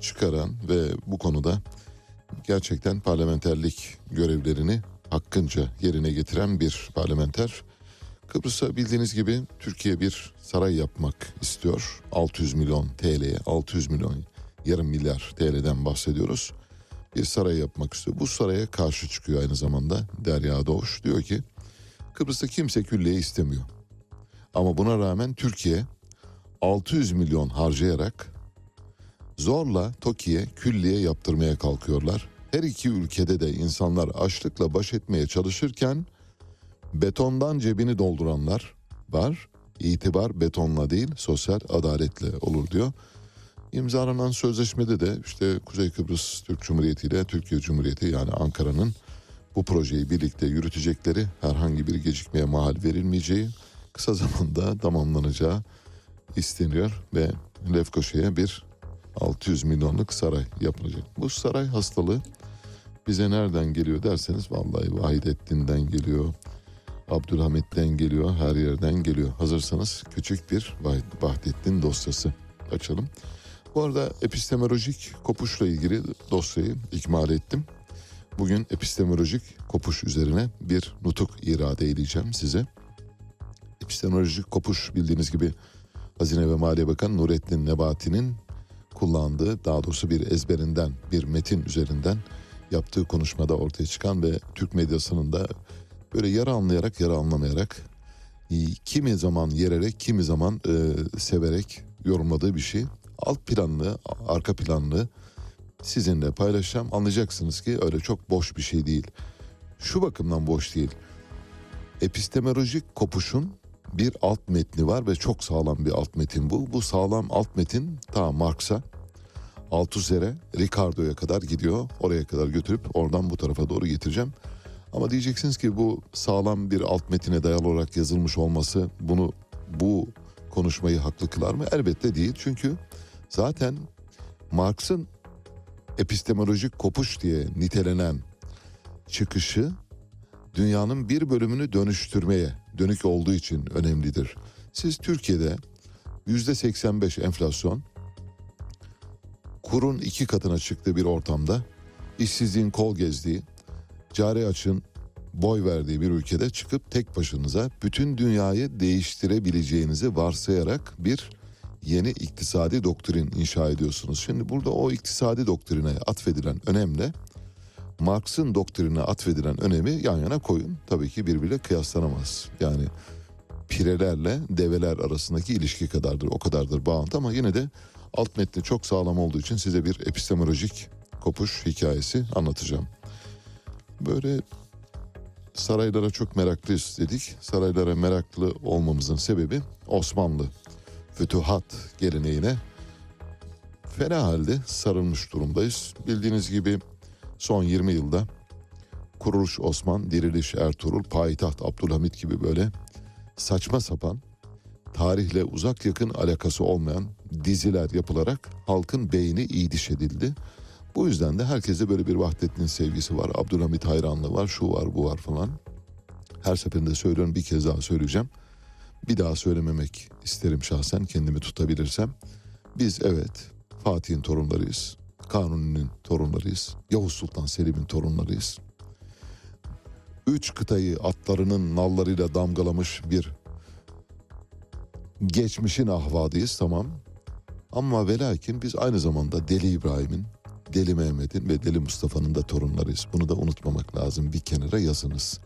çıkaran ve bu konuda gerçekten parlamenterlik görevlerini hakkınca yerine getiren bir parlamenter. Kıbrıs'a bildiğiniz gibi Türkiye bir saray yapmak istiyor. 600 milyon TL'ye, 600 milyon yarım milyar TL'den bahsediyoruz. Bir saray yapmak istiyor. Bu saraya karşı çıkıyor aynı zamanda Derya Doğuş. Diyor ki Kıbrıs'ta kimse külliye istemiyor. Ama buna rağmen Türkiye 600 milyon harcayarak zorla TOKİ'ye külliye yaptırmaya kalkıyorlar. Her iki ülkede de insanlar açlıkla baş etmeye çalışırken betondan cebini dolduranlar var. İtibar betonla değil sosyal adaletle olur diyor. İmzalanan sözleşmede de işte Kuzey Kıbrıs Türk Cumhuriyeti ile Türkiye Cumhuriyeti yani Ankara'nın bu projeyi birlikte yürütecekleri herhangi bir gecikmeye mahal verilmeyeceği kısa zamanda tamamlanacağı isteniyor ve Lefkoşa'ya bir 600 milyonluk saray yapılacak. Bu saray hastalığı bize nereden geliyor derseniz vallahi Vahidettin'den geliyor. Abdülhamit'ten geliyor, her yerden geliyor. Hazırsanız küçük bir Vahdettin dosyası açalım. Bu arada epistemolojik kopuşla ilgili dosyayı ikmal ettim. Bugün epistemolojik kopuş üzerine bir nutuk irade edeceğim size. Epistemolojik kopuş bildiğiniz gibi Hazine ve Maliye Bakanı Nurettin Nebati'nin kullandığı daha doğrusu bir ezberinden bir metin üzerinden yaptığı konuşmada ortaya çıkan ve Türk medyasının da böyle yarı anlayarak yarı anlamayarak e, kimi zaman yererek kimi zaman e, severek yorumladığı bir şey. Alt planlı, arka planlı sizinle paylaşacağım. Anlayacaksınız ki öyle çok boş bir şey değil. Şu bakımdan boş değil. Epistemolojik kopuşun bir alt metni var ve çok sağlam bir alt metin bu. Bu sağlam alt metin ta Marx'a, Althusser'e, Ricardo'ya kadar gidiyor. Oraya kadar götürüp oradan bu tarafa doğru getireceğim. Ama diyeceksiniz ki bu sağlam bir alt metine dayalı olarak yazılmış olması bunu bu konuşmayı haklı kılar mı? Elbette değil. Çünkü zaten Marx'ın epistemolojik kopuş diye nitelenen çıkışı dünyanın bir bölümünü dönüştürmeye dönük olduğu için önemlidir. Siz Türkiye'de yüzde 85 enflasyon kurun iki katına çıktığı bir ortamda işsizliğin kol gezdiği, cari açın boy verdiği bir ülkede çıkıp tek başınıza bütün dünyayı değiştirebileceğinizi varsayarak bir yeni iktisadi doktrin inşa ediyorsunuz. Şimdi burada o iktisadi doktrine atfedilen önemle Marx'ın doktrine atfedilen önemi yan yana koyun. Tabii ki birbiriyle kıyaslanamaz. Yani pirelerle develer arasındaki ilişki kadardır. O kadardır bağıntı ama yine de alt metni çok sağlam olduğu için size bir epistemolojik kopuş hikayesi anlatacağım. Böyle saraylara çok meraklıyız dedik. Saraylara meraklı olmamızın sebebi Osmanlı fütuhat geleneğine fena halde sarılmış durumdayız. Bildiğiniz gibi son 20 yılda Kuruluş Osman, Diriliş Ertuğrul, Payitaht Abdülhamit gibi böyle saçma sapan tarihle uzak yakın alakası olmayan diziler yapılarak halkın beyni iyi diş edildi. Bu yüzden de herkeste böyle bir Vahdettin sevgisi var. Abdülhamit hayranlığı var, şu var, bu var falan. Her seferinde söylüyorum bir kez daha söyleyeceğim. Bir daha söylememek isterim şahsen kendimi tutabilirsem. Biz evet Fatih'in torunlarıyız. Kanuni'nin torunlarıyız. Yavuz Sultan Selim'in torunlarıyız. Üç kıtayı atlarının nallarıyla damgalamış bir geçmişin ahvadıyız tamam. Ama ve lakin biz aynı zamanda Deli İbrahim'in, Deli Mehmet'in ve Deli Mustafa'nın da torunlarıyız. Bunu da unutmamak lazım. Bir kenara yazınız.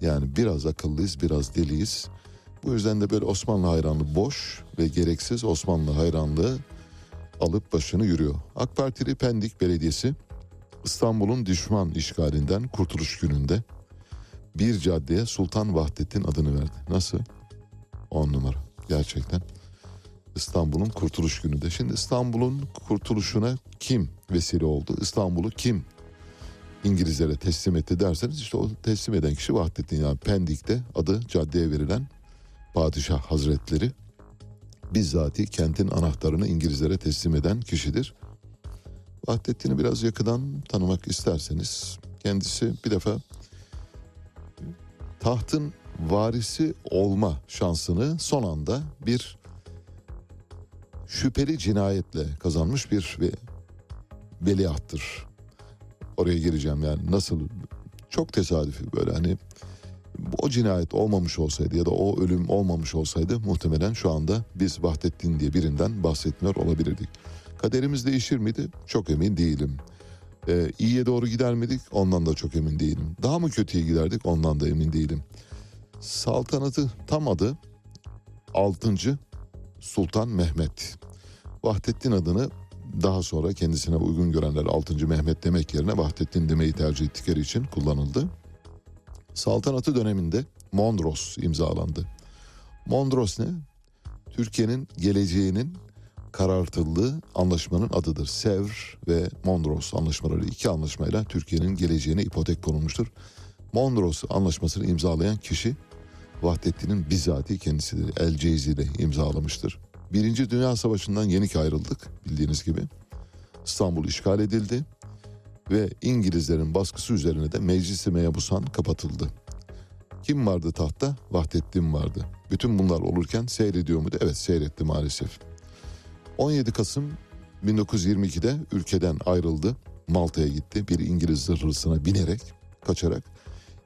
Yani biraz akıllıyız, biraz deliyiz. Bu yüzden de böyle Osmanlı hayranlığı boş ve gereksiz Osmanlı hayranlığı alıp başını yürüyor. AK Partili Pendik Belediyesi İstanbul'un düşman işgalinden kurtuluş gününde bir caddeye Sultan Vahdettin adını verdi. Nasıl? On numara. Gerçekten. İstanbul'un kurtuluş gününde. Şimdi İstanbul'un kurtuluşuna kim vesile oldu? İstanbul'u kim İngilizlere teslim etti derseniz işte o teslim eden kişi Vahdettin yani Pendik'te adı caddeye verilen padişah hazretleri bizzati kentin anahtarını İngilizlere teslim eden kişidir. Vahdettin'i biraz yakından tanımak isterseniz kendisi bir defa tahtın varisi olma şansını son anda bir şüpheli cinayetle kazanmış bir ve veliahttır. Oraya gireceğim yani nasıl çok tesadüfi böyle hani o cinayet olmamış olsaydı ya da o ölüm olmamış olsaydı muhtemelen şu anda biz Vahdettin diye birinden bahsetmiyor olabilirdik. Kaderimiz değişir miydi? Çok emin değilim. Ee, iyiye doğru gider miydik? Ondan da çok emin değilim. Daha mı kötüye giderdik? Ondan da emin değilim. Saltanatı tam adı 6. Sultan Mehmet. Vahdettin adını daha sonra kendisine uygun görenler 6. Mehmet demek yerine Vahdettin demeyi tercih ettikleri için kullanıldı. Saltanatı döneminde Mondros imzalandı. Mondros ne? Türkiye'nin geleceğinin karartıldığı anlaşmanın adıdır. Sevr ve Mondros anlaşmaları iki anlaşmayla Türkiye'nin geleceğine ipotek konulmuştur. Mondros anlaşmasını imzalayan kişi Vahdettin'in bizzati kendisidir. El Ceyzi ile imzalamıştır. Birinci Dünya Savaşı'ndan yenik ayrıldık bildiğiniz gibi. İstanbul işgal edildi. Ve İngilizlerin baskısı üzerine de Meclis-i Mebusan kapatıldı. Kim vardı tahtta? Vahdettin vardı. Bütün bunlar olurken seyrediyor muydu? Evet seyretti maalesef. 17 Kasım 1922'de ülkeden ayrıldı. Malta'ya gitti. Bir İngiliz zırhlısına binerek, kaçarak.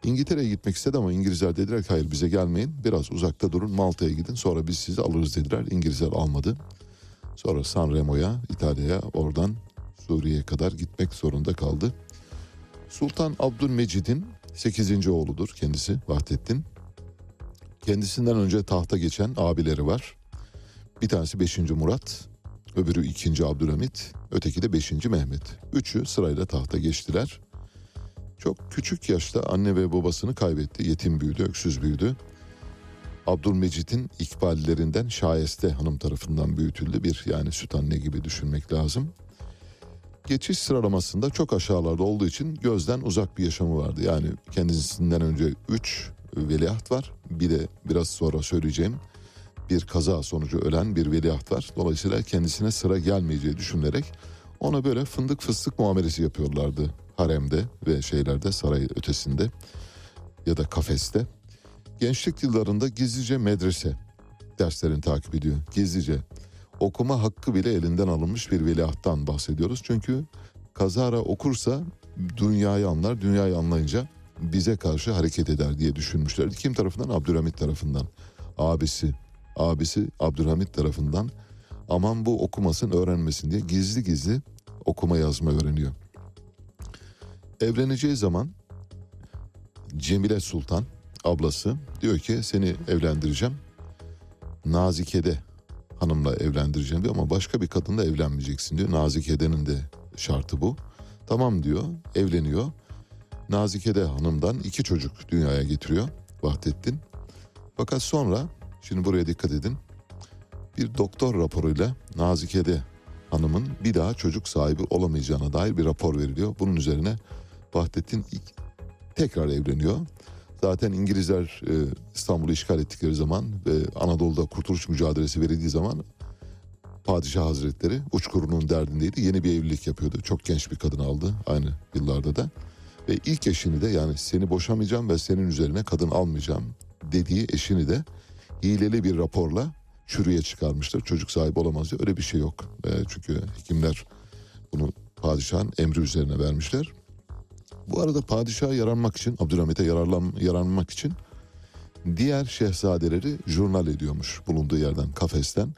İngiltere'ye gitmek istedi ama İngilizler dediler ki hayır bize gelmeyin. Biraz uzakta durun Malta'ya gidin sonra biz sizi alırız dediler. İngilizler almadı. Sonra San Remo'ya, İtalya'ya oradan Suriye'ye kadar gitmek zorunda kaldı. Sultan Abdülmecid'in 8. oğludur kendisi Vahdettin. Kendisinden önce tahta geçen abileri var. Bir tanesi 5. Murat, öbürü 2. Abdülhamit, öteki de 5. Mehmet. Üçü sırayla tahta geçtiler. Çok küçük yaşta anne ve babasını kaybetti. Yetim büyüdü, öksüz büyüdü. Abdülmecit'in ikballerinden Şayeste Hanım tarafından büyütüldü. Bir yani süt anne gibi düşünmek lazım. Geçiş sıralamasında çok aşağılarda olduğu için gözden uzak bir yaşamı vardı. Yani kendisinden önce 3 veliaht var. Bir de biraz sonra söyleyeceğim bir kaza sonucu ölen bir veliaht var. Dolayısıyla kendisine sıra gelmeyeceği düşünülerek ona böyle fındık fıstık muamelesi yapıyorlardı haremde ve şeylerde saray ötesinde ya da kafeste. Gençlik yıllarında gizlice medrese derslerini takip ediyor. Gizlice okuma hakkı bile elinden alınmış bir veliahttan bahsediyoruz. Çünkü kazara okursa dünyayı anlar, dünyayı anlayınca bize karşı hareket eder diye düşünmüşlerdi. Kim tarafından? Abdülhamit tarafından. Abisi, abisi Abdülhamit tarafından aman bu okumasın öğrenmesin diye gizli gizli okuma yazma öğreniyor. Evleneceği zaman Cemile Sultan ablası diyor ki seni evlendireceğim. Nazike'de hanımla evlendireceğim diyor ama başka bir kadınla evlenmeyeceksin diyor. Nazike'denin de şartı bu. Tamam diyor evleniyor. Nazike'de hanımdan iki çocuk dünyaya getiriyor Vahdettin. Fakat sonra şimdi buraya dikkat edin. Bir doktor raporuyla Nazike'de hanımın bir daha çocuk sahibi olamayacağına dair bir rapor veriliyor. Bunun üzerine Vahdettin tekrar evleniyor. Zaten İngilizler e, İstanbul'u işgal ettikleri zaman ve Anadolu'da kurtuluş mücadelesi verildiği zaman Padişah Hazretleri uçkurunun derdindeydi. Yeni bir evlilik yapıyordu. Çok genç bir kadın aldı aynı yıllarda da. Ve ilk eşini de yani seni boşamayacağım ve senin üzerine kadın almayacağım dediği eşini de hileli bir raporla çürüye çıkarmıştır. Çocuk sahibi olamaz diye öyle bir şey yok. E, çünkü hekimler bunu padişahın emri üzerine vermişler. Bu arada padişaha yaranmak için, Abdülhamit'e yararlan, yaranmak için diğer şehzadeleri jurnal ediyormuş bulunduğu yerden, kafesten.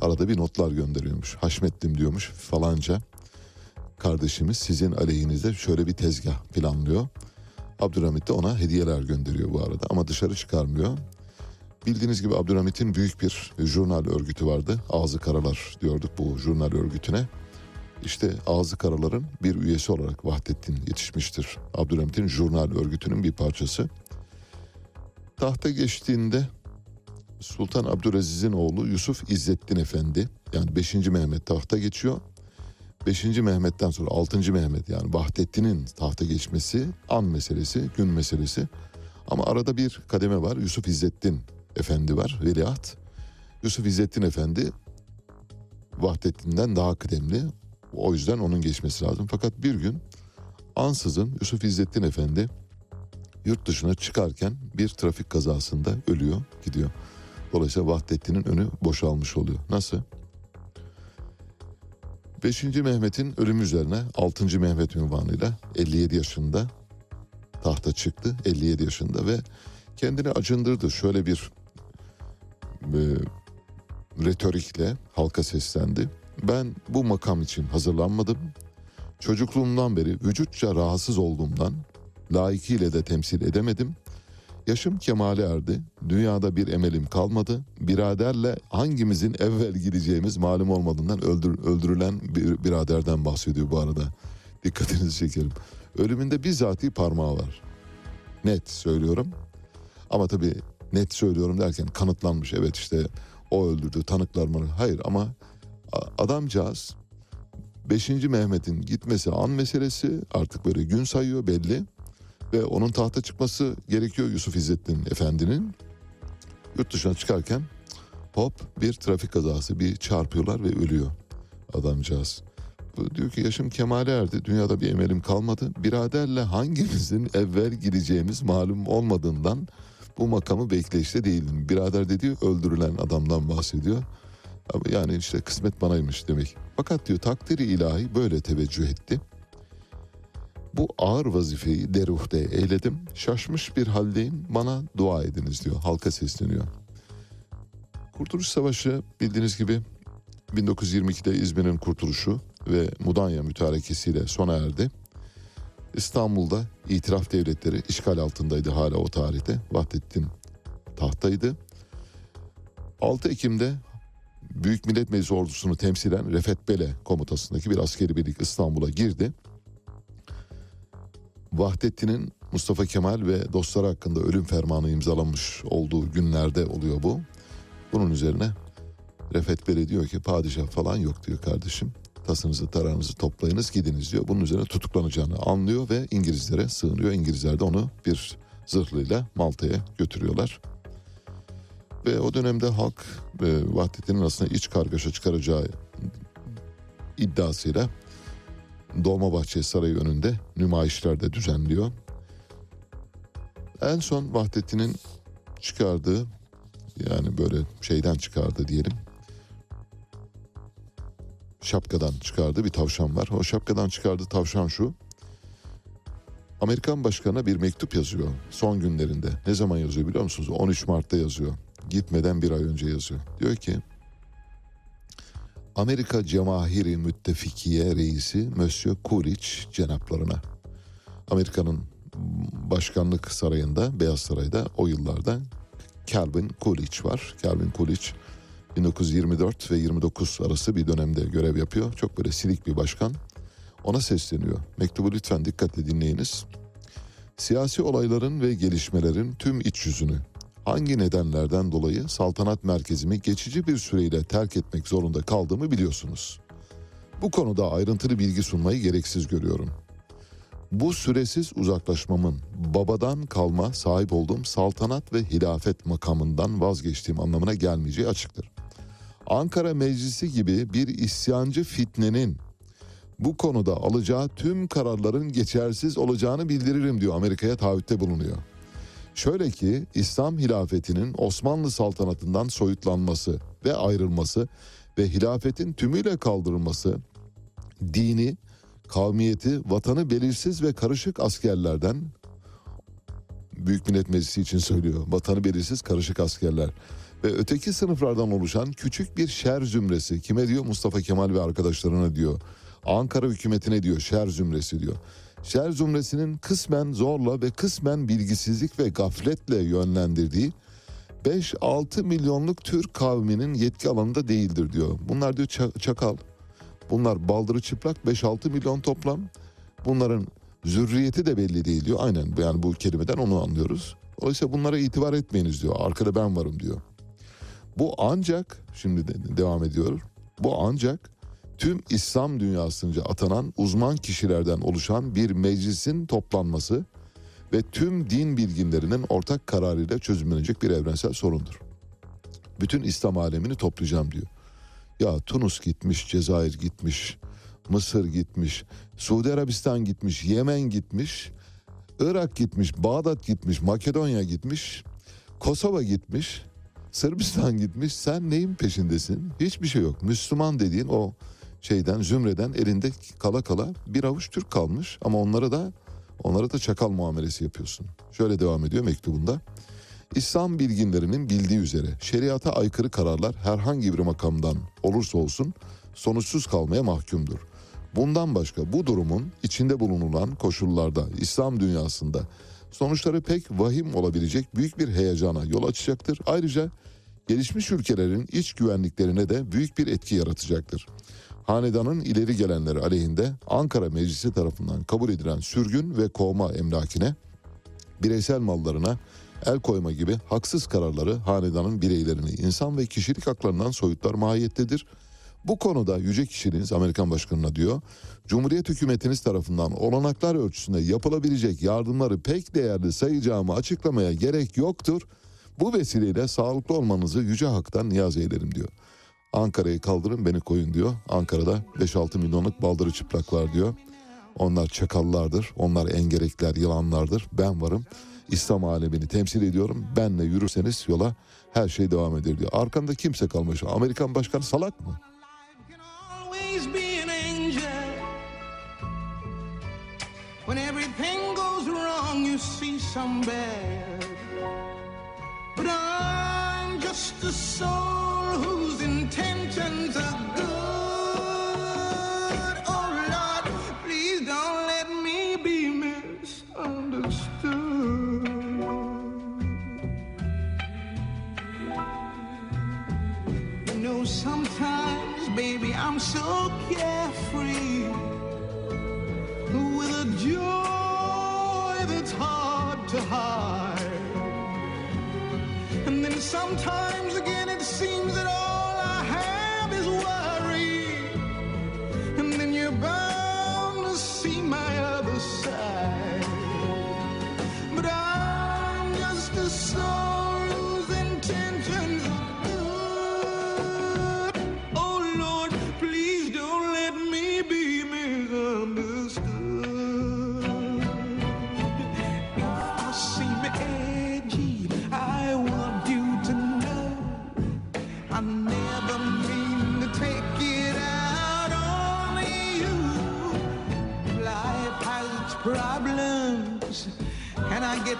Arada bir notlar gönderiyormuş. Haşmettim diyormuş falanca. Kardeşimiz sizin aleyhinizde şöyle bir tezgah planlıyor. Abdülhamit de ona hediyeler gönderiyor bu arada ama dışarı çıkarmıyor. Bildiğiniz gibi Abdülhamit'in büyük bir jurnal örgütü vardı. Ağzı Karalar diyorduk bu jurnal örgütüne. İşte Ağzı Karalar'ın bir üyesi olarak Vahdettin yetişmiştir. Abdülhamit'in jurnal örgütünün bir parçası. Tahta geçtiğinde Sultan Abdülaziz'in oğlu Yusuf İzzettin Efendi yani 5. Mehmet tahta geçiyor. 5. Mehmet'ten sonra 6. Mehmet yani Vahdettin'in tahta geçmesi an meselesi, gün meselesi. Ama arada bir kademe var. Yusuf İzzettin Efendi var, veliaht. Yusuf İzzettin Efendi Vahdettin'den daha kıdemli. O yüzden onun geçmesi lazım. Fakat bir gün ansızın Yusuf İzzettin Efendi yurt dışına çıkarken bir trafik kazasında ölüyor, gidiyor. Dolayısıyla Vahdettin'in önü boşalmış oluyor. Nasıl? 5. Mehmet'in ölümü üzerine 6. Mehmet ünvanıyla 57 yaşında tahta çıktı. 57 yaşında ve kendini acındırdı. Şöyle bir e, retorikle halka seslendi. Ben bu makam için hazırlanmadım. Çocukluğumdan beri vücutça rahatsız olduğumdan layıkıyla de temsil edemedim. Yaşım kemale erdi. Dünyada bir emelim kalmadı. Biraderle hangimizin evvel gideceğimiz malum olmadığından öldür, öldürülen bir biraderden bahsediyor bu arada. Dikkatinizi çekerim. Ölümünde bizzati parmağı var. Net söylüyorum. Ama tabii net söylüyorum derken kanıtlanmış. Evet işte o öldürdü tanıklar mı? Hayır ama adamcağız 5. Mehmet'in gitmesi an meselesi artık böyle gün sayıyor belli. Ve onun tahta çıkması gerekiyor Yusuf İzzettin Efendi'nin. Yurt dışına çıkarken hop bir trafik kazası bir çarpıyorlar ve ölüyor adamcağız. Diyor ki yaşım kemale erdi. Dünyada bir emelim kalmadı. Biraderle hangimizin evvel gideceğimiz malum olmadığından bu makamı bekleyişte değildim. Birader dediği öldürülen adamdan bahsediyor. Yani işte kısmet banaymış demek. Fakat diyor takdiri ilahi böyle teveccüh etti. Bu ağır vazifeyi deruhte eyledim. Şaşmış bir haldeyim bana dua ediniz diyor. Halka sesleniyor. Kurtuluş Savaşı bildiğiniz gibi 1922'de İzmir'in kurtuluşu ve Mudanya mütarekesiyle sona erdi. İstanbul'da itiraf devletleri işgal altındaydı hala o tarihte. Vahdettin tahtaydı. 6 Ekim'de Büyük Millet Meclisi ordusunu temsilen Refet Bele komutasındaki bir askeri birlik İstanbul'a girdi. Vahdettin'in Mustafa Kemal ve dostları hakkında ölüm fermanı imzalamış olduğu günlerde oluyor bu. Bunun üzerine Refet Bey diyor ki padişah falan yok diyor kardeşim. Tasınızı tarağınızı toplayınız gidiniz diyor. Bunun üzerine tutuklanacağını anlıyor ve İngilizlere sığınıyor. İngilizler de onu bir zırhlıyla Malta'ya götürüyorlar. Ve o dönemde halk e, Vahdettin'in aslında iç kargaşa çıkaracağı iddiasıyla Dolmabahçe Sarayı önünde nümayişler de düzenliyor. En son Vahdettin'in çıkardığı yani böyle şeyden çıkardı diyelim. Şapkadan çıkardı bir tavşan var. O şapkadan çıkardığı tavşan şu. Amerikan başkanına bir mektup yazıyor son günlerinde. Ne zaman yazıyor biliyor musunuz? 13 Mart'ta yazıyor. Gitmeden bir ay önce yazıyor. Diyor ki Amerika Cemahiri Müttefikiye Reisi Monsieur Coolidge cenaplarına. Amerika'nın başkanlık sarayında, Beyaz Saray'da o yıllarda Calvin Coolidge var. Calvin Coolidge 1924 ve 29 arası bir dönemde görev yapıyor. Çok böyle silik bir başkan. Ona sesleniyor. Mektubu lütfen dikkatle dinleyiniz. Siyasi olayların ve gelişmelerin tüm iç yüzünü hangi nedenlerden dolayı saltanat merkezimi geçici bir süreyle terk etmek zorunda kaldığımı biliyorsunuz. Bu konuda ayrıntılı bilgi sunmayı gereksiz görüyorum. Bu süresiz uzaklaşmamın babadan kalma sahip olduğum saltanat ve hilafet makamından vazgeçtiğim anlamına gelmeyeceği açıktır. Ankara Meclisi gibi bir isyancı fitnenin bu konuda alacağı tüm kararların geçersiz olacağını bildiririm diyor Amerika'ya taahhütte bulunuyor. Şöyle ki İslam hilafetinin Osmanlı saltanatından soyutlanması ve ayrılması ve hilafetin tümüyle kaldırılması dini, kavmiyeti, vatanı belirsiz ve karışık askerlerden Büyük Millet Meclisi için söylüyor. Vatanı belirsiz karışık askerler ve öteki sınıflardan oluşan küçük bir şer zümresi. Kime diyor? Mustafa Kemal ve arkadaşlarına diyor. Ankara hükümetine diyor şer zümresi diyor. Şer zümresinin kısmen zorla ve kısmen bilgisizlik ve gafletle yönlendirdiği 5-6 milyonluk Türk kavminin yetki alanında değildir diyor. Bunlar diyor çakal. Bunlar baldırı çıplak 5-6 milyon toplam. Bunların zürriyeti de belli değil diyor. Aynen yani bu kelimeden onu anlıyoruz. Oysa bunlara itibar etmeyiniz diyor. Arkada ben varım diyor. Bu ancak şimdi de devam ediyor. Bu ancak tüm İslam dünyasınca atanan uzman kişilerden oluşan bir meclisin toplanması ve tüm din bilginlerinin ortak kararıyla çözümlenecek bir evrensel sorundur. Bütün İslam alemini toplayacağım diyor. Ya Tunus gitmiş, Cezayir gitmiş, Mısır gitmiş, Suudi Arabistan gitmiş, Yemen gitmiş, Irak gitmiş, Bağdat gitmiş, Makedonya gitmiş, Kosova gitmiş, Sırbistan gitmiş. Sen neyin peşindesin? Hiçbir şey yok. Müslüman dediğin o şeyden zümreden elinde kala kala bir avuç Türk kalmış ama onlara da onlara da çakal muamelesi yapıyorsun. Şöyle devam ediyor mektubunda. İslam bilginlerinin bildiği üzere şeriata aykırı kararlar herhangi bir makamdan olursa olsun sonuçsuz kalmaya mahkumdur. Bundan başka bu durumun içinde bulunulan koşullarda İslam dünyasında sonuçları pek vahim olabilecek büyük bir heyecana yol açacaktır. Ayrıca gelişmiş ülkelerin iç güvenliklerine de büyük bir etki yaratacaktır. Hanedanın ileri gelenleri aleyhinde Ankara Meclisi tarafından kabul edilen sürgün ve kovma emlakine, bireysel mallarına el koyma gibi haksız kararları hanedanın bireylerini insan ve kişilik haklarından soyutlar mahiyettedir. Bu konuda yüce kişiliğiniz Amerikan başkanına diyor, Cumhuriyet hükümetiniz tarafından olanaklar ölçüsünde yapılabilecek yardımları pek değerli sayacağımı açıklamaya gerek yoktur. Bu vesileyle sağlıklı olmanızı yüce haktan niyaz eylerim diyor. Ankara'yı kaldırın beni koyun diyor. Ankara'da 5-6 milyonluk baldırı çıplak var diyor. Onlar çakallardır, onlar engerekler, yılanlardır. Ben varım. İslam alemini temsil ediyorum. Benle yürürseniz yola her şey devam eder diyor. Arkanda kimse kalmış. Amerikan başkanı salak mı? When everything goes wrong, you see some bad. But I'm just a soul sometimes, baby, I'm so carefree with a joy that's hard to hide. And then sometimes again, it seems that I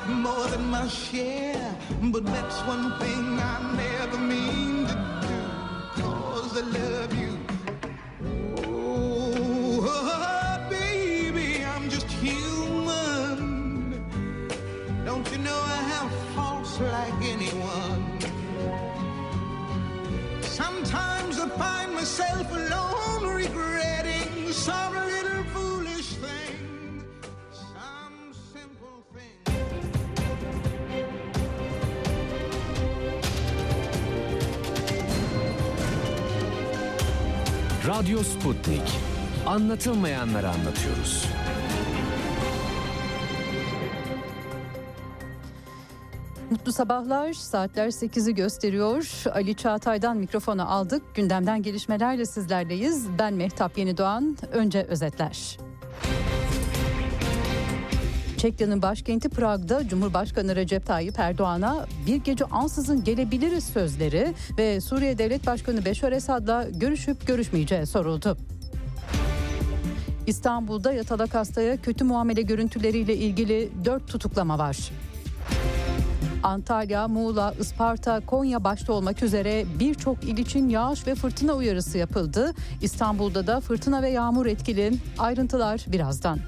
more than my share. But that's one thing I never mean Radyo Sputnik. Anlatılmayanları anlatıyoruz. Mutlu sabahlar. Saatler 8'i gösteriyor. Ali Çağatay'dan mikrofonu aldık. Gündemden gelişmelerle sizlerleyiz. Ben Mehtap Yenidoğan. Önce özetler. Çekya'nın başkenti Prag'da Cumhurbaşkanı Recep Tayyip Erdoğan'a bir gece ansızın gelebiliriz sözleri ve Suriye Devlet Başkanı Beşar Esad'la görüşüp görüşmeyeceği soruldu. İstanbul'da yatalak hastaya kötü muamele görüntüleriyle ilgili 4 tutuklama var. Antalya, Muğla, Isparta, Konya başta olmak üzere birçok il için yağış ve fırtına uyarısı yapıldı. İstanbul'da da fırtına ve yağmur etkili. Ayrıntılar birazdan.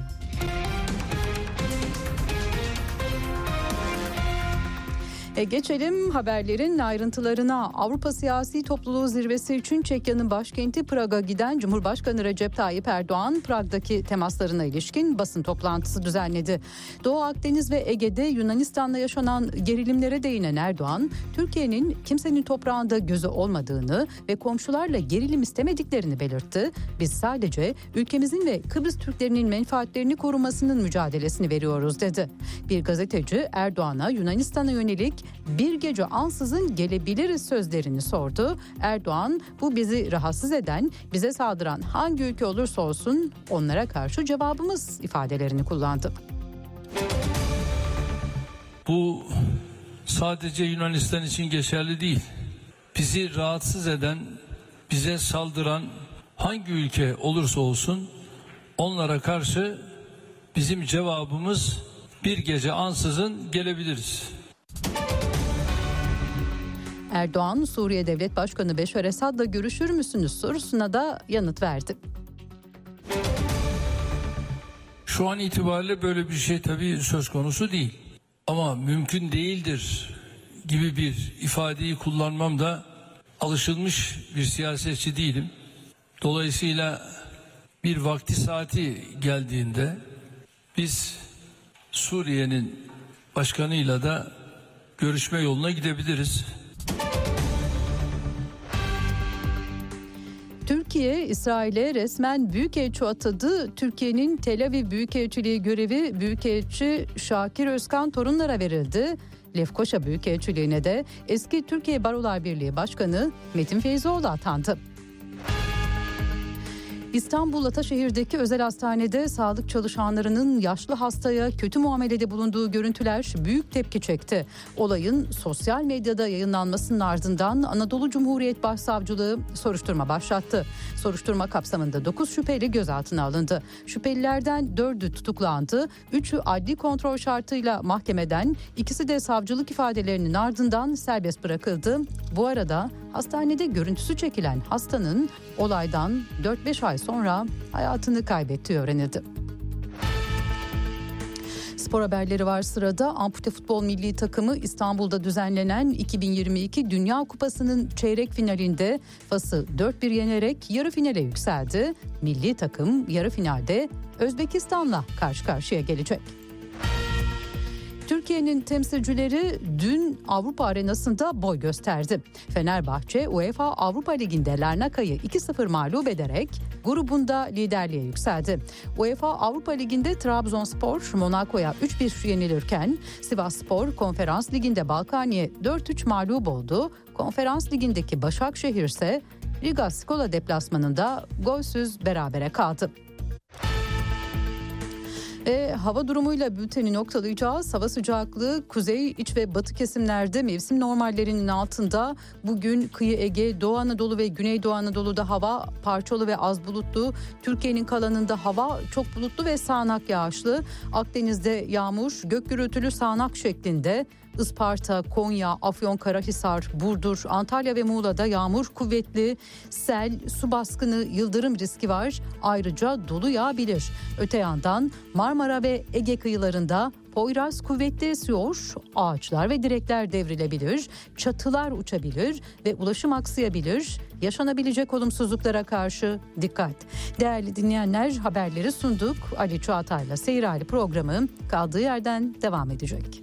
E geçelim haberlerin ayrıntılarına. Avrupa Siyasi Topluluğu Zirvesi için Çekya'nın başkenti Prag'a giden Cumhurbaşkanı Recep Tayyip Erdoğan, Prag'daki temaslarına ilişkin basın toplantısı düzenledi. Doğu Akdeniz ve Ege'de Yunanistan'la yaşanan gerilimlere değinen Erdoğan, Türkiye'nin kimsenin toprağında gözü olmadığını ve komşularla gerilim istemediklerini belirtti. Biz sadece ülkemizin ve Kıbrıs Türklerinin menfaatlerini korumasının mücadelesini veriyoruz dedi. Bir gazeteci Erdoğan'a Yunanistan'a yönelik bir gece ansızın gelebiliriz sözlerini sordu. Erdoğan bu bizi rahatsız eden, bize saldıran hangi ülke olursa olsun onlara karşı cevabımız ifadelerini kullandı. Bu sadece Yunanistan için geçerli değil. Bizi rahatsız eden, bize saldıran hangi ülke olursa olsun onlara karşı bizim cevabımız bir gece ansızın gelebiliriz. Erdoğan Suriye Devlet Başkanı Beşar Esad'la görüşür müsünüz sorusuna da yanıt verdi. Şu an itibariyle böyle bir şey tabii söz konusu değil. Ama mümkün değildir gibi bir ifadeyi kullanmam da alışılmış bir siyasetçi değilim. Dolayısıyla bir vakti saati geldiğinde biz Suriye'nin başkanıyla da görüşme yoluna gidebiliriz. Türkiye, İsrail'e resmen büyükelçi atadı. Türkiye'nin Tel Aviv Büyükelçiliği görevi Büyükelçi Şakir Özkan torunlara verildi. Lefkoşa Büyükelçiliğine de eski Türkiye Barolar Birliği Başkanı Metin Feyzoğlu atandı. İstanbul Ataşehir'deki özel hastanede sağlık çalışanlarının yaşlı hastaya kötü muamelede bulunduğu görüntüler büyük tepki çekti. Olayın sosyal medyada yayınlanmasının ardından Anadolu Cumhuriyet Başsavcılığı soruşturma başlattı. Soruşturma kapsamında 9 şüpheli gözaltına alındı. Şüphelilerden 4'ü tutuklandı, 3'ü adli kontrol şartıyla mahkemeden, ikisi de savcılık ifadelerinin ardından serbest bırakıldı. Bu arada hastanede görüntüsü çekilen hastanın olaydan 4-5 ay sonra hayatını kaybettiği öğrenildi. Spor haberleri var sırada. Ampute Futbol Milli Takımı İstanbul'da düzenlenen 2022 Dünya Kupası'nın çeyrek finalinde Fas'ı 4-1 yenerek yarı finale yükseldi. Milli takım yarı finalde Özbekistan'la karşı karşıya gelecek. Türkiye'nin temsilcileri dün Avrupa arenasında boy gösterdi. Fenerbahçe UEFA Avrupa Ligi'nde Larnaka'yı 2-0 mağlup ederek grubunda liderliğe yükseldi. UEFA Avrupa Ligi'nde Trabzonspor Monaco'ya 3-1 yenilirken Sivasspor Konferans Ligi'nde Balkani'ye 4-3 mağlup oldu. Konferans Ligi'ndeki Başakşehir ise Riga Skola deplasmanında golsüz berabere kaldı. Ve hava durumuyla bülteni noktalayacağız. Hava sıcaklığı kuzey, iç ve batı kesimlerde mevsim normallerinin altında. Bugün kıyı Ege, Doğu Anadolu ve Güneydoğu Anadolu'da hava parçalı ve az bulutlu. Türkiye'nin kalanında hava çok bulutlu ve sağanak yağışlı. Akdeniz'de yağmur, gök gürültülü sağanak şeklinde. Isparta, Konya, Afyonkarahisar, Burdur, Antalya ve Muğla'da yağmur kuvvetli, sel, su baskını, yıldırım riski var. Ayrıca dolu yağabilir. Öte yandan Marmara ve Ege kıyılarında Poyraz kuvvetli esiyor, ağaçlar ve direkler devrilebilir, çatılar uçabilir ve ulaşım aksayabilir. Yaşanabilecek olumsuzluklara karşı dikkat. Değerli dinleyenler haberleri sunduk. Ali Çağatay'la Seyir Hali programı kaldığı yerden devam edecek.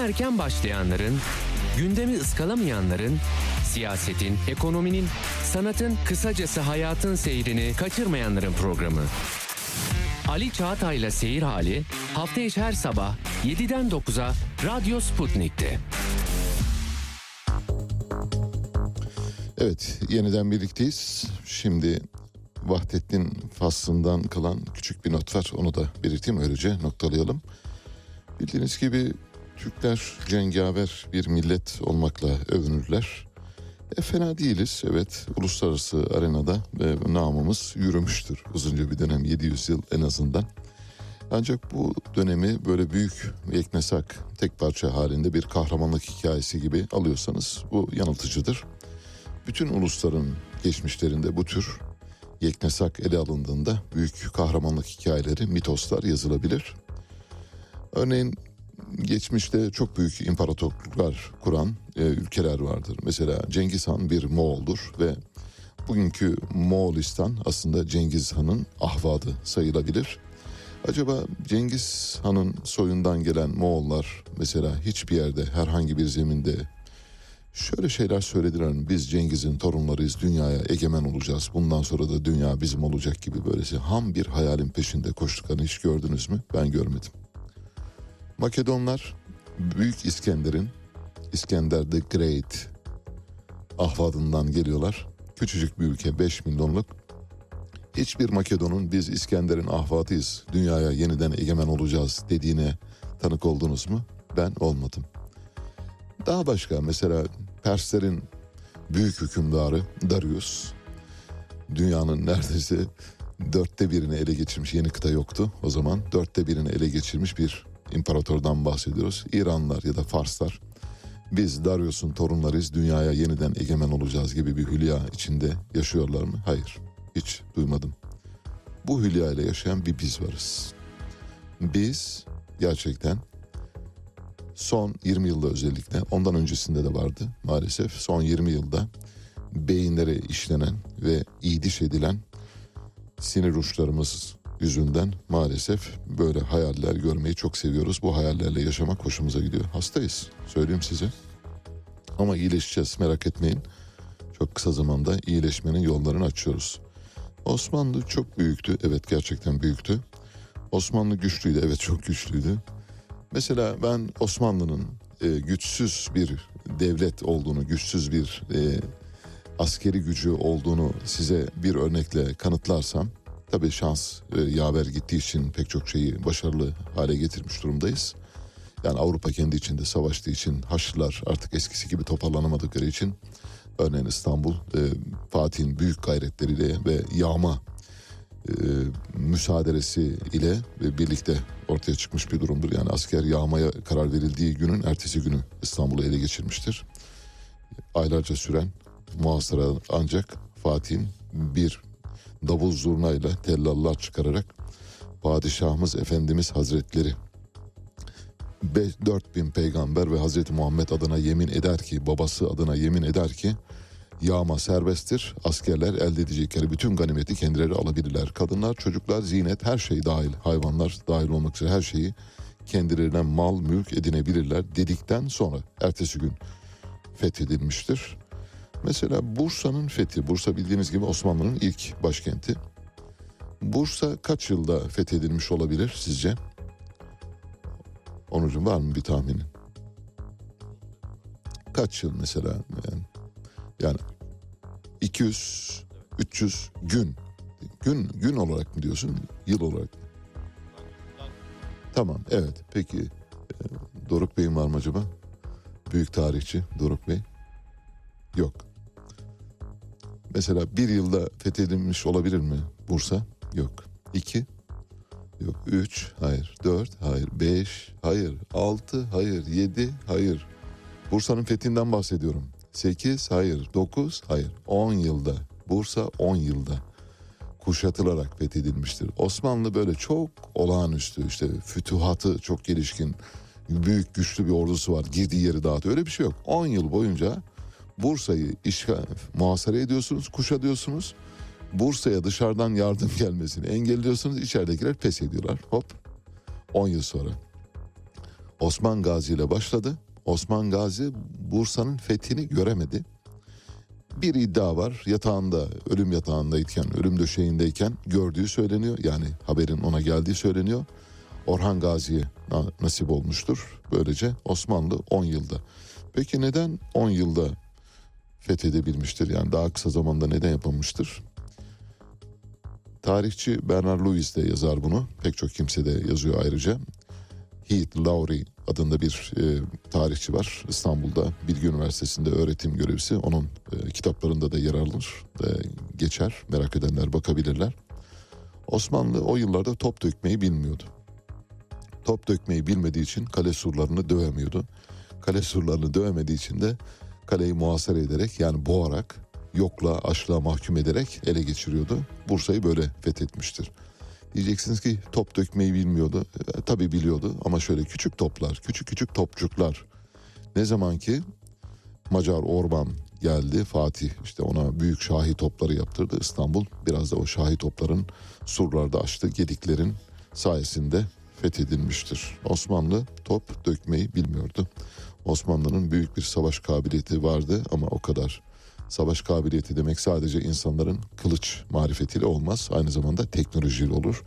Erken başlayanların, gündemi ıskalamayanların, siyasetin, ekonominin, sanatın, kısacası hayatın seyrini kaçırmayanların programı. Ali Çağatay'la Seyir Hali hafta içi her sabah 7'den 9'a Radyo Sputnik'te. Evet yeniden birlikteyiz. Şimdi Vahdettin faslından kalan küçük bir not var. Onu da belirteyim öylece noktalayalım. Bildiğiniz gibi Türkler cengaver bir millet olmakla övünürler. E, fena değiliz evet uluslararası arenada e, namımız yürümüştür uzunca bir dönem 700 yıl en azından. Ancak bu dönemi böyle büyük yeknesak tek parça halinde bir kahramanlık hikayesi gibi alıyorsanız bu yanıltıcıdır. Bütün ulusların geçmişlerinde bu tür yeknesak ele alındığında büyük kahramanlık hikayeleri, mitoslar yazılabilir. Örneğin geçmişte çok büyük imparatorluklar kuran e, ülkeler vardır. Mesela Cengiz Han bir Moğol'dur ve bugünkü Moğolistan aslında Cengiz Han'ın ahvadı sayılabilir. Acaba Cengiz Han'ın soyundan gelen Moğollar mesela hiçbir yerde herhangi bir zeminde şöyle şeyler söylediler. Biz Cengiz'in torunlarıyız dünyaya egemen olacağız. Bundan sonra da dünya bizim olacak gibi böylesi ham bir hayalin peşinde koştuklarını hiç gördünüz mü? Ben görmedim. Makedonlar Büyük İskender'in İskender the Great ahvadından geliyorlar. Küçücük bir ülke 5 milyonluk. Hiçbir Makedon'un biz İskender'in ahvadıyız, dünyaya yeniden egemen olacağız dediğine tanık oldunuz mu? Ben olmadım. Daha başka mesela Perslerin büyük hükümdarı Darius dünyanın neredeyse dörtte birini ele geçirmiş yeni kıta yoktu o zaman dörtte birini ele geçirmiş bir imparatordan bahsediyoruz. İranlılar ya da Farslar biz Darius'un torunlarıyız dünyaya yeniden egemen olacağız gibi bir hülya içinde yaşıyorlar mı? Hayır hiç duymadım. Bu hülya ile yaşayan bir biz varız. Biz gerçekten son 20 yılda özellikle ondan öncesinde de vardı maalesef son 20 yılda beyinlere işlenen ve idiş edilen sinir uçlarımız yüzünden maalesef böyle hayaller görmeyi çok seviyoruz. Bu hayallerle yaşamak hoşumuza gidiyor. Hastayız söyleyeyim size. Ama iyileşeceğiz merak etmeyin. Çok kısa zamanda iyileşmenin yollarını açıyoruz. Osmanlı çok büyüktü. Evet gerçekten büyüktü. Osmanlı güçlüydü. Evet çok güçlüydü. Mesela ben Osmanlı'nın e, güçsüz bir devlet olduğunu, güçsüz bir e, askeri gücü olduğunu size bir örnekle kanıtlarsam, tabii şans e, yaver gittiği için pek çok şeyi başarılı hale getirmiş durumdayız. Yani Avrupa kendi içinde savaştığı için Haçlılar artık eskisi gibi toparlanamadıkları için örneğin İstanbul e, Fatih'in büyük gayretleriyle ve yağma e, müsaadesi ile ve birlikte ortaya çıkmış bir durumdur. Yani asker yağmaya karar verildiği günün ertesi günü İstanbul'u ele geçirmiştir. Aylarca süren muhasara ancak Fatih'in bir davul zurnayla tellallar çıkararak Padişahımız Efendimiz Hazretleri 4000 peygamber ve Hazreti Muhammed adına yemin eder ki babası adına yemin eder ki yağma serbesttir. Askerler elde edecekleri bütün ganimeti kendileri alabilirler. Kadınlar, çocuklar, zinet her şey dahil, hayvanlar dahil olmak üzere her şeyi kendilerine mal, mülk edinebilirler dedikten sonra ertesi gün fethedilmiştir. Mesela Bursa'nın fethi, Bursa bildiğiniz gibi Osmanlı'nın ilk başkenti. Bursa kaç yılda fethedilmiş olabilir sizce? Onucum var mı bir tahminin? Kaç yıl mesela? Yani, yani 200, 300 gün. Gün gün olarak mı diyorsun? Yıl olarak mı? Tamam evet peki e, Doruk Bey'in var mı acaba? Büyük tarihçi Doruk Bey. Yok. Mesela bir yılda fethedilmiş olabilir mi Bursa? Yok. İki? Yok. Üç? Hayır. Dört? Hayır. Beş? Hayır. Altı? Hayır. Yedi? Hayır. Bursa'nın fethinden bahsediyorum. Sekiz? Hayır. Dokuz? Hayır. On yılda. Bursa on yılda kuşatılarak fethedilmiştir. Osmanlı böyle çok olağanüstü işte fütuhatı çok gelişkin büyük güçlü bir ordusu var girdiği yeri dağıtıyor öyle bir şey yok. 10 yıl boyunca Bursa'yı işgal, muhasara ediyorsunuz kuşatıyorsunuz. Bursa'ya dışarıdan yardım gelmesini engelliyorsunuz içeridekiler pes ediyorlar hop 10 yıl sonra. Osman Gazi ile başladı. Osman Gazi Bursa'nın fethini göremedi bir iddia var. Yatağında, ölüm yatağındayken, ölüm döşeğindeyken gördüğü söyleniyor. Yani haberin ona geldiği söyleniyor. Orhan Gazi'ye na- nasip olmuştur. Böylece Osmanlı 10 yılda. Peki neden 10 yılda fethedebilmiştir? Yani daha kısa zamanda neden yapılmıştır? Tarihçi Bernard Lewis de yazar bunu. Pek çok kimse de yazıyor ayrıca. Heath Lowry adında bir e, tarihçi var. İstanbul'da Bilgi Üniversitesi'nde öğretim görevlisi. Onun e, kitaplarında da yer alır, e, geçer. Merak edenler bakabilirler. Osmanlı o yıllarda top dökmeyi bilmiyordu. Top dökmeyi bilmediği için kale surlarını dövemiyordu. Kale surlarını dövemediği için de kaleyi muhasara ederek yani boğarak, yokla, açlığa mahkum ederek ele geçiriyordu. Bursa'yı böyle fethetmiştir. Diyeceksiniz ki top dökmeyi bilmiyordu. E, tabii biliyordu ama şöyle küçük toplar, küçük küçük topçuklar. Ne zaman ki Macar Orban geldi, Fatih işte ona büyük şahi topları yaptırdı İstanbul. Biraz da o şahi topların surlarda açtı, gediklerin sayesinde fethedilmiştir. Osmanlı top dökmeyi bilmiyordu. Osmanlı'nın büyük bir savaş kabiliyeti vardı ama o kadar. Savaş kabiliyeti demek sadece insanların kılıç marifetiyle olmaz. Aynı zamanda teknolojiyle olur.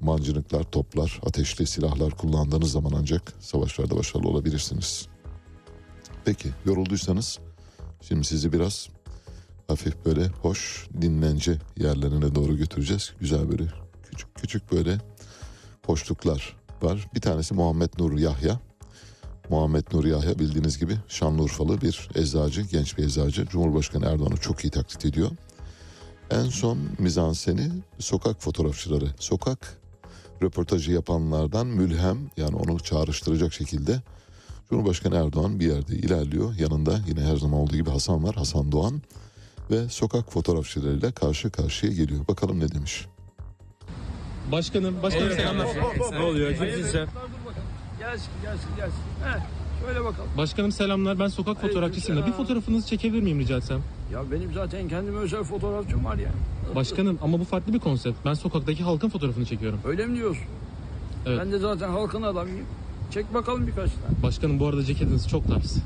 Mancınıklar, toplar, ateşli silahlar kullandığınız zaman ancak savaşlarda başarılı olabilirsiniz. Peki yorulduysanız şimdi sizi biraz hafif böyle hoş dinlence yerlerine doğru götüreceğiz. Güzel böyle küçük küçük böyle hoşluklar var. Bir tanesi Muhammed Nur Yahya. Muhammed Nur Yahya bildiğiniz gibi Şanlıurfalı bir eczacı, genç bir eczacı. Cumhurbaşkanı Erdoğan'ı çok iyi taklit ediyor. En son mizanseni sokak fotoğrafçıları. Sokak röportajı yapanlardan mülhem yani onu çağrıştıracak şekilde Cumhurbaşkanı Erdoğan bir yerde ilerliyor. Yanında yine her zaman olduğu gibi Hasan var, Hasan Doğan ve sokak fotoğrafçılarıyla karşı karşıya geliyor. Bakalım ne demiş. Başkanım, başkanım selamlar. Ne oluyor? Sen? Gelsin gelsin gelsin. Heh, şöyle bakalım. Başkanım selamlar. Ben sokak fotoğrafçısıyım da bir fotoğrafınızı çekebilir miyim rica etsem? Ya benim zaten kendime özel fotoğrafçım var ya. Başkanım ama bu farklı bir konsept. Ben sokaktaki halkın fotoğrafını çekiyorum. Öyle mi diyorsun? Evet. Ben de zaten halkın adamıyım. Çek bakalım birkaç tane. Başkanım bu arada ceketiniz çok tarz.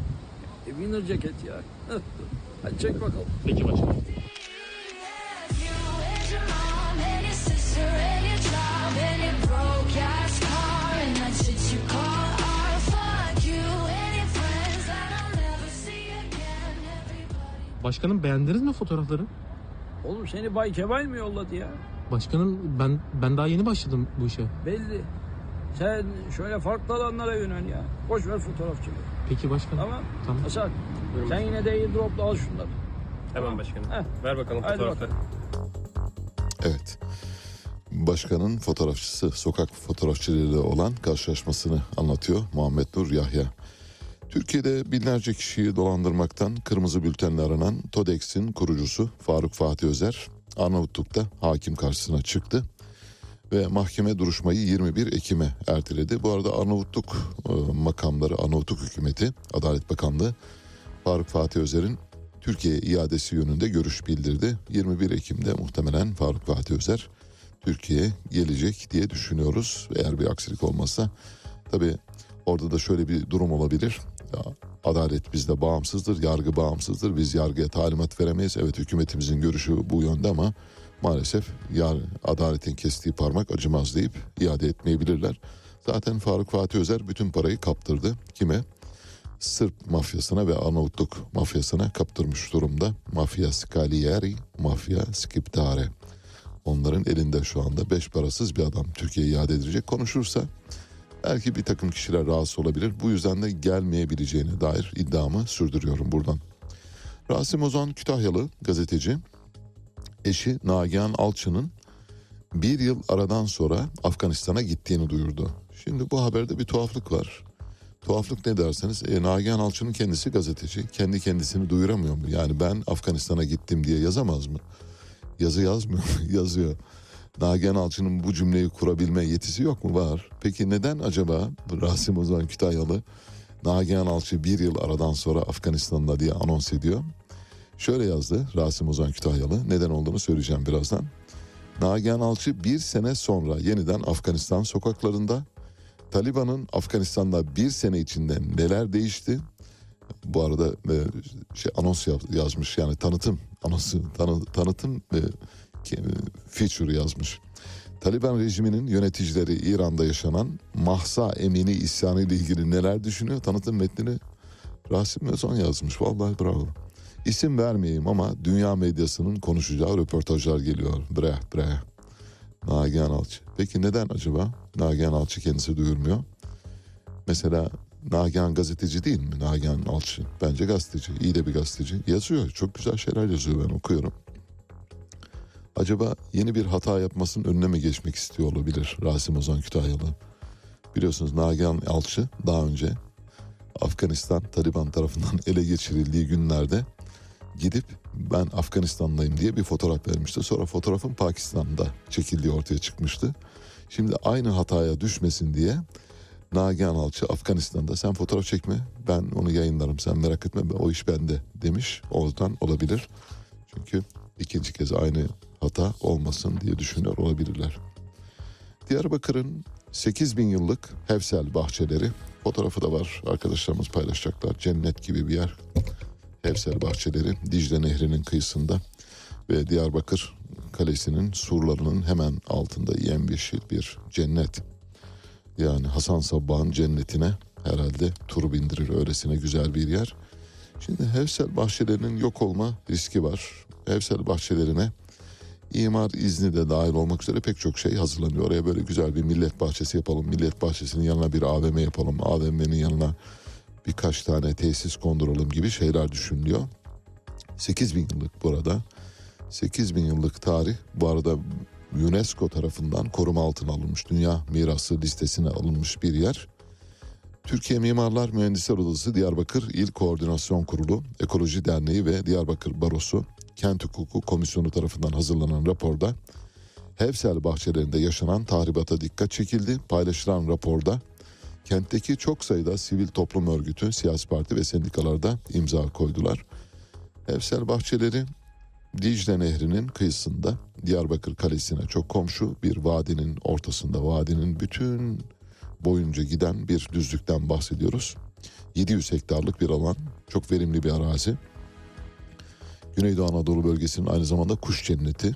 E, winner ceket ya. Hadi çek bakalım. Peki başkanım. Başkanım beğendiniz mi fotoğrafları? Oğlum seni Bay Kemal mi yolladı ya? Başkanım ben ben daha yeni başladım bu işe. Belli. Sen şöyle farklı alanlara yönel ya. Boş ver fotoğrafçılığı. Peki başkanım. Tamam. Tamam. Hasan sen yine de airdrop'la al şunları. Hemen başkanım. Heh. Ver bakalım Hadi fotoğrafları. Evet. Başkanın fotoğrafçısı, sokak fotoğrafçılarıyla olan karşılaşmasını anlatıyor Muhammed Nur Yahya. Türkiye'de binlerce kişiyi dolandırmaktan kırmızı bültenle aranan TODEX'in kurucusu Faruk Fatih Özer Arnavutluk'ta hakim karşısına çıktı ve mahkeme duruşmayı 21 Ekim'e erteledi. Bu arada Arnavutluk e, makamları, Arnavutluk hükümeti, Adalet Bakanlığı Faruk Fatih Özer'in Türkiye iadesi yönünde görüş bildirdi. 21 Ekim'de muhtemelen Faruk Fatih Özer Türkiye'ye gelecek diye düşünüyoruz. Eğer bir aksilik olmazsa tabii orada da şöyle bir durum olabilir. Ya, adalet bizde bağımsızdır, yargı bağımsızdır. Biz yargıya talimat veremeyiz. Evet hükümetimizin görüşü bu yönde ama maalesef yar, adaletin kestiği parmak acımaz deyip iade etmeyebilirler. Zaten Faruk Fatih Özer bütün parayı kaptırdı. Kime? Sırp mafyasına ve Arnavutluk mafyasına kaptırmış durumda. Mafya Scalieri, Mafya Skiptare. Onların elinde şu anda beş parasız bir adam Türkiye'ye iade edilecek. Konuşursa belki bir takım kişiler rahatsız olabilir. Bu yüzden de gelmeyebileceğine dair iddiamı sürdürüyorum buradan. Rasim Ozan Kütahyalı gazeteci eşi Nagihan Alçı'nın bir yıl aradan sonra Afganistan'a gittiğini duyurdu. Şimdi bu haberde bir tuhaflık var. Tuhaflık ne derseniz e, Nagihan Alçı'nın kendisi gazeteci. Kendi kendisini duyuramıyor mu? Yani ben Afganistan'a gittim diye yazamaz mı? Yazı yazmıyor mu? Yazıyor. Nagihan Alçı'nın bu cümleyi kurabilme yetisi yok mu? Var. Peki neden acaba Rasim Ozan Kütahyalı Nagihan Alçı bir yıl aradan sonra Afganistan'da diye anons ediyor? Şöyle yazdı Rasim Ozan Kütahyalı. Neden olduğunu söyleyeceğim birazdan. Nagihan Alçı bir sene sonra yeniden Afganistan sokaklarında Taliban'ın Afganistan'da bir sene içinde neler değişti? Bu arada e, şey anons yaz- yazmış yani tanıtım anonsu tanı- tanıtım e, feature yazmış. Taliban rejiminin yöneticileri İran'da yaşanan Mahsa Emini isyanı ile ilgili neler düşünüyor? Tanıtım metnini Rasim Özon yazmış. Vallahi bravo. İsim vermeyeyim ama dünya medyasının konuşacağı röportajlar geliyor. Bre bre. Nagihan Alçı. Peki neden acaba Nagihan Alçı kendisi duyurmuyor? Mesela Nagihan gazeteci değil mi? Nagihan Alçı. Bence gazeteci. iyi de bir gazeteci. Yazıyor. Çok güzel şeyler yazıyor ben okuyorum. Acaba yeni bir hata yapmasının önüne mi geçmek istiyor olabilir Rasim Ozan Kütahyalı? Biliyorsunuz Nagihan Alçı daha önce Afganistan Taliban tarafından ele geçirildiği günlerde gidip ben Afganistan'dayım diye bir fotoğraf vermişti. Sonra fotoğrafın Pakistan'da çekildiği ortaya çıkmıştı. Şimdi aynı hataya düşmesin diye Nagihan Alçı Afganistan'da sen fotoğraf çekme ben onu yayınlarım sen merak etme o iş bende demiş. Oradan olabilir. Çünkü ikinci kez aynı hata olmasın diye düşünüyor olabilirler. Diyarbakır'ın 8 bin yıllık Hevsel bahçeleri fotoğrafı da var arkadaşlarımız paylaşacaklar. Cennet gibi bir yer. Hevsel bahçeleri Dicle Nehri'nin kıyısında ve Diyarbakır Kalesi'nin surlarının hemen altında yemyeşil bir cennet. Yani Hasan Sabbah'ın cennetine herhalde tur bindirir öylesine güzel bir yer. Şimdi Hevsel bahçelerinin yok olma riski var. Hevsel bahçelerine imar izni de dahil olmak üzere pek çok şey hazırlanıyor. Oraya böyle güzel bir millet bahçesi yapalım. Millet bahçesinin yanına bir AVM yapalım. AVM'nin yanına birkaç tane tesis konduralım gibi şeyler düşünülüyor. 8 bin yıllık burada. 8 bin yıllık tarih bu arada UNESCO tarafından koruma altına alınmış. Dünya mirası listesine alınmış bir yer. Türkiye Mimarlar Mühendisler Odası Diyarbakır İl Koordinasyon Kurulu, Ekoloji Derneği ve Diyarbakır Barosu Kent Hukuku Komisyonu tarafından hazırlanan raporda Hevsel bahçelerinde yaşanan tahribata dikkat çekildi. Paylaşılan raporda kentteki çok sayıda sivil toplum örgütü, siyasi parti ve sendikalarda imza koydular. Hevsel bahçeleri Dicle Nehri'nin kıyısında Diyarbakır Kalesi'ne çok komşu bir vadinin ortasında vadinin bütün boyunca giden bir düzlükten bahsediyoruz. 700 hektarlık bir alan, çok verimli bir arazi. Güneydoğu Anadolu bölgesinin aynı zamanda kuş cenneti.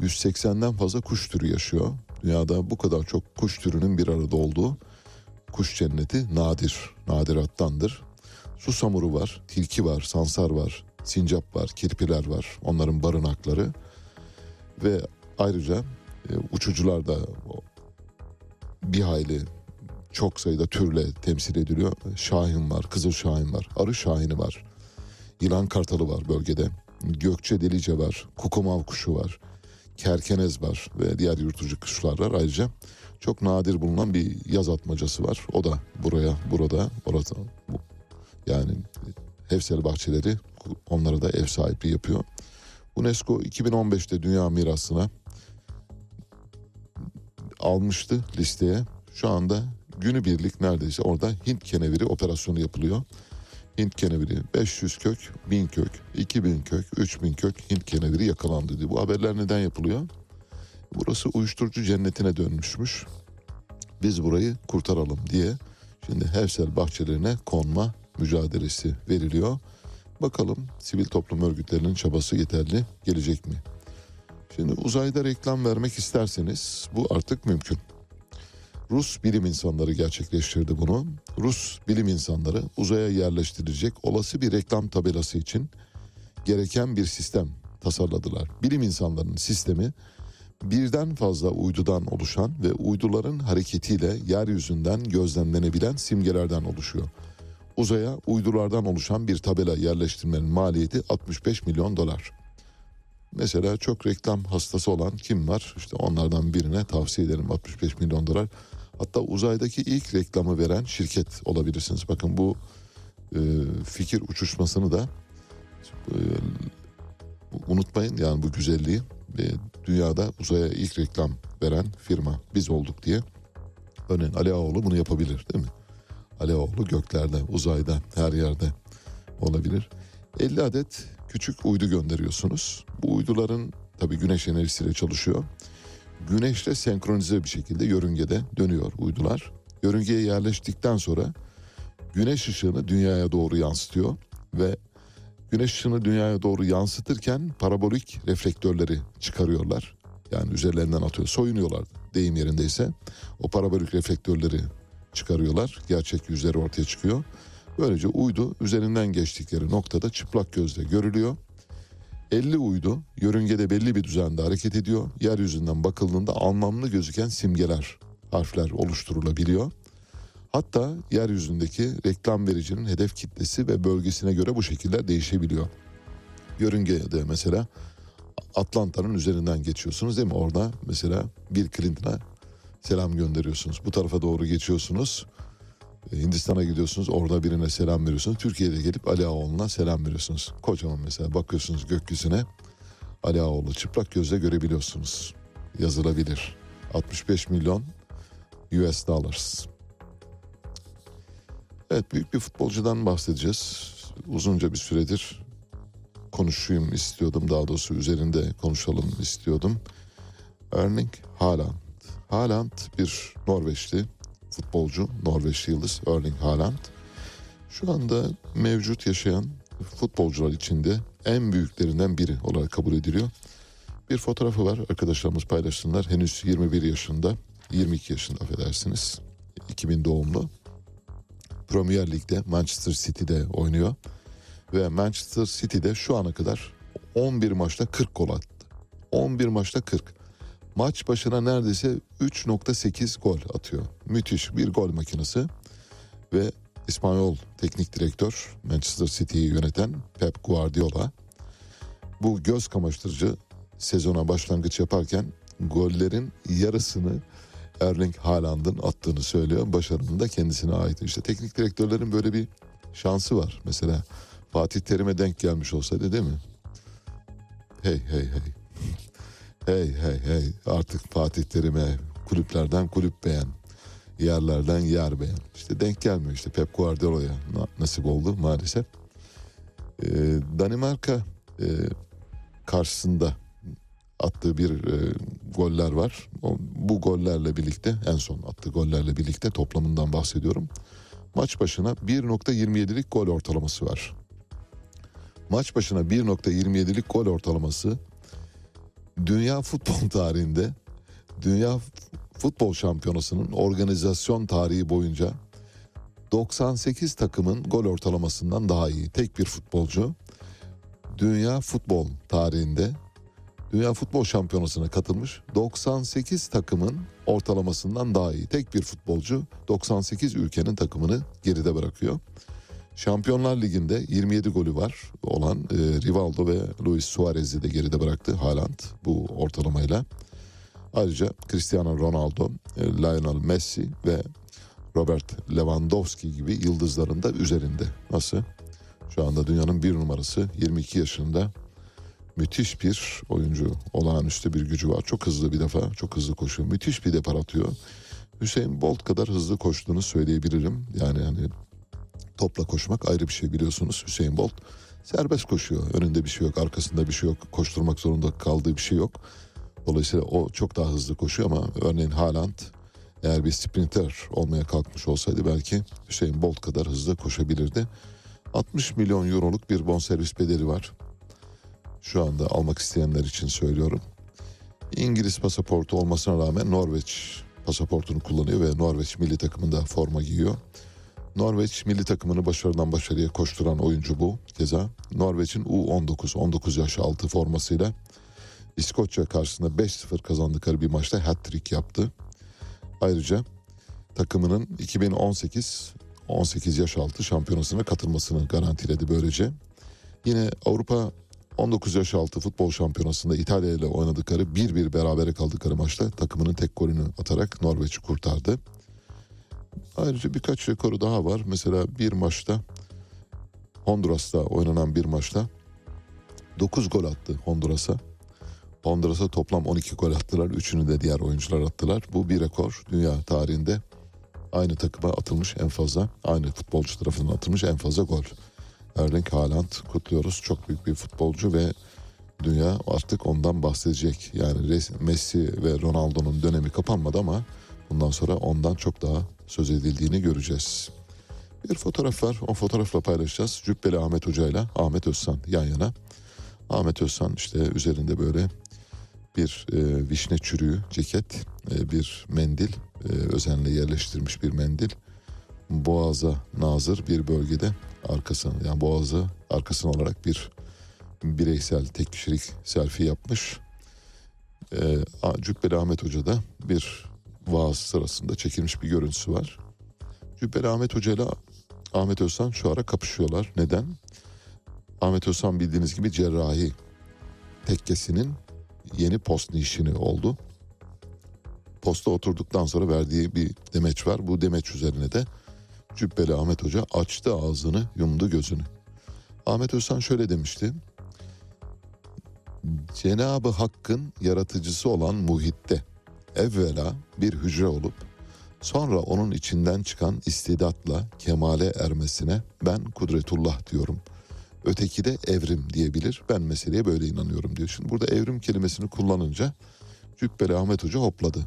180'den fazla kuş türü yaşıyor. Dünyada bu kadar çok kuş türünün bir arada olduğu kuş cenneti nadir, nadirattandır. Susamuru var, tilki var, sansar var, sincap var, kirpiler var. Onların barınakları ve ayrıca e, uçucular da bir hayli çok sayıda türle temsil ediliyor. Şahin var, kızıl şahin var, arı şahini var. Yılan kartalı var bölgede. Gökçe delice var, kukumav kuşu var. Kerkenez var ve diğer yurtucu kuşlar var. Ayrıca çok nadir bulunan bir yaz atmacası var. O da buraya, burada, orada. Yani Hevsel bahçeleri onlara da ev sahipliği yapıyor. UNESCO 2015'te Dünya Mirası'na almıştı listeye. Şu anda günübirlik neredeyse orada Hint keneviri operasyonu yapılıyor. Hint keneviri 500 kök, 1000 kök, 2000 kök, 3000 kök Hint keneviri yakalandı diye. Bu haberler neden yapılıyor? Burası uyuşturucu cennetine dönmüşmüş. Biz burayı kurtaralım diye şimdi Hevsel bahçelerine konma mücadelesi veriliyor. Bakalım sivil toplum örgütlerinin çabası yeterli gelecek mi? Şimdi uzayda reklam vermek isterseniz bu artık mümkün. Rus bilim insanları gerçekleştirdi bunu. Rus bilim insanları uzaya yerleştirilecek olası bir reklam tabelası için gereken bir sistem tasarladılar. Bilim insanlarının sistemi birden fazla uydudan oluşan ve uyduların hareketiyle yeryüzünden gözlemlenebilen simgelerden oluşuyor. Uzaya uydulardan oluşan bir tabela yerleştirmenin maliyeti 65 milyon dolar. Mesela çok reklam hastası olan kim var? İşte onlardan birine tavsiye ederim 65 milyon dolar. Hatta uzaydaki ilk reklamı veren şirket olabilirsiniz. Bakın bu e, fikir uçuşmasını da e, unutmayın yani bu güzelliği. E, dünyada uzaya ilk reklam veren firma biz olduk diye. Örneğin Ali Ağaoğlu bunu yapabilir değil mi? Ali Ağaoğlu göklerde, uzayda, her yerde olabilir. 50 adet küçük uydu gönderiyorsunuz. Bu uyduların tabii güneş enerjisiyle çalışıyor. Güneşle senkronize bir şekilde yörüngede dönüyor uydular. Yörüngeye yerleştikten sonra güneş ışığını dünyaya doğru yansıtıyor ve güneş ışığını dünyaya doğru yansıtırken parabolik reflektörleri çıkarıyorlar. Yani üzerlerinden atıyor. Soyunuyorlar deyim yerindeyse. O parabolik reflektörleri çıkarıyorlar. Gerçek yüzleri ortaya çıkıyor. Böylece uydu üzerinden geçtikleri noktada çıplak gözle görülüyor. 50 uydu yörüngede belli bir düzende hareket ediyor. Yeryüzünden bakıldığında anlamlı gözüken simgeler, harfler oluşturulabiliyor. Hatta yeryüzündeki reklam vericinin hedef kitlesi ve bölgesine göre bu şekiller değişebiliyor. Yörüngede mesela Atlanta'nın üzerinden geçiyorsunuz değil mi? Orada mesela Bill Clinton'a selam gönderiyorsunuz. Bu tarafa doğru geçiyorsunuz. E, Hindistan'a gidiyorsunuz orada birine selam veriyorsunuz. Türkiye'de gelip Ali Ağaoğlu'na selam veriyorsunuz. Kocaman mesela bakıyorsunuz gökyüzüne Ali Ağaoğlu çıplak gözle görebiliyorsunuz. Yazılabilir. 65 milyon US dollars. Evet büyük bir futbolcudan bahsedeceğiz. Uzunca bir süredir konuşayım istiyordum. Daha doğrusu üzerinde konuşalım istiyordum. Erling Haaland. Haaland bir Norveçli futbolcu, Norveçli yıldız Erling Haaland. Şu anda mevcut yaşayan futbolcular içinde en büyüklerinden biri olarak kabul ediliyor. Bir fotoğrafı var arkadaşlarımız paylaşsınlar. Henüz 21 yaşında, 22 yaşında affedersiniz. 2000 doğumlu. Premier Lig'de Manchester City'de oynuyor. Ve Manchester City'de şu ana kadar 11 maçta 40 gol attı. 11 maçta 40. Maç başına neredeyse 3.8 gol atıyor. Müthiş bir gol makinesi. Ve İspanyol teknik direktör Manchester City'yi yöneten Pep Guardiola bu göz kamaştırıcı sezona başlangıç yaparken gollerin yarısını Erling Haaland'ın attığını söylüyor. Başarının da kendisine ait. İşte teknik direktörlerin böyle bir şansı var. Mesela Fatih Terim'e denk gelmiş olsaydı değil mi? Hey hey hey. Hey hey hey. Artık Fatih Terim'e kulüplerden kulüp beğen. Yerlerden yer beğen. İşte denk gelmiyor işte Pep Guardiola'ya na- nasip oldu maalesef. Ee, Danimarka e, karşısında attığı bir e, goller var. O, bu gollerle birlikte en son attığı gollerle birlikte toplamından bahsediyorum. Maç başına 1.27'lik gol ortalaması var. Maç başına 1.27'lik gol ortalaması dünya futbol tarihinde dünya futbol şampiyonasının organizasyon tarihi boyunca 98 takımın gol ortalamasından daha iyi. Tek bir futbolcu dünya futbol tarihinde Dünya Futbol Şampiyonası'na katılmış 98 takımın ortalamasından daha iyi. Tek bir futbolcu 98 ülkenin takımını geride bırakıyor. Şampiyonlar Ligi'nde 27 golü var olan e, Rivaldo ve Luis Suarez'i de geride bıraktı Haaland bu ortalamayla. Ayrıca Cristiano Ronaldo, e, Lionel Messi ve Robert Lewandowski gibi yıldızların da üzerinde. Nasıl? Şu anda dünyanın bir numarası 22 yaşında müthiş bir oyuncu. Olağanüstü bir gücü var. Çok hızlı bir defa. Çok hızlı koşuyor. Müthiş bir depar atıyor. Hüseyin Bolt kadar hızlı koştuğunu söyleyebilirim. Yani hani topla koşmak ayrı bir şey biliyorsunuz. Hüseyin Bolt serbest koşuyor. Önünde bir şey yok, arkasında bir şey yok. Koşturmak zorunda kaldığı bir şey yok. Dolayısıyla o çok daha hızlı koşuyor ama örneğin Haaland eğer bir sprinter olmaya kalkmış olsaydı belki Hüseyin Bolt kadar hızlı koşabilirdi. 60 milyon euroluk bir bonservis bedeli var. Şu anda almak isteyenler için söylüyorum. İngiliz pasaportu olmasına rağmen Norveç pasaportunu kullanıyor ve Norveç milli takımında forma giyiyor. Norveç milli takımını başarıdan başarıya koşturan oyuncu bu. Keza Norveç'in U19 19 yaş altı formasıyla İskoçya karşısında 5-0 kazandıkları bir maçta hat-trick yaptı. Ayrıca takımının 2018 18 yaş altı şampiyonasına katılmasını garantiledi böylece. Yine Avrupa 19 yaş altı futbol şampiyonasında İtalya ile oynadıkları 1-1 berabere kaldıkları maçta takımının tek golünü atarak Norveç'i kurtardı. Ayrıca birkaç rekoru daha var. Mesela bir maçta Honduras'ta oynanan bir maçta 9 gol attı Honduras'a. Honduras'a toplam 12 gol attılar. Üçünü de diğer oyuncular attılar. Bu bir rekor. Dünya tarihinde aynı takıma atılmış en fazla, aynı futbolcu tarafından atılmış en fazla gol. Erling Haaland kutluyoruz. Çok büyük bir futbolcu ve dünya artık ondan bahsedecek. Yani Messi ve Ronaldo'nun dönemi kapanmadı ama bundan sonra ondan çok daha söz edildiğini göreceğiz. Bir fotoğraf var. O fotoğrafla paylaşacağız. Cübbeli Ahmet Hoca ile Ahmet Özsan yan yana. Ahmet Özsan işte üzerinde böyle bir e, vişne çürüğü ceket, e, bir mendil, e, özenle yerleştirmiş bir mendil. Boğaza nazır bir bölgede arkasını yani boğazı arkasını olarak bir bireysel tek kişilik selfie yapmış. E, Cübbeli Ahmet Hoca da bir vaaz sırasında çekilmiş bir görüntüsü var. Cübbeli Ahmet Hoca ile Ahmet Özsan şu ara kapışıyorlar. Neden? Ahmet Özsan bildiğiniz gibi cerrahi tekkesinin yeni post nişini oldu. Posta oturduktan sonra verdiği bir demeç var. Bu demeç üzerine de Cübbeli Ahmet Hoca açtı ağzını yumdu gözünü. Ahmet Özsan şöyle demişti. Cenabı Hakk'ın yaratıcısı olan muhitte evvela bir hücre olup sonra onun içinden çıkan istidatla kemale ermesine ben kudretullah diyorum. Öteki de evrim diyebilir. Ben meseleye böyle inanıyorum diyor. Şimdi burada evrim kelimesini kullanınca Cübbeli Ahmet Hoca hopladı.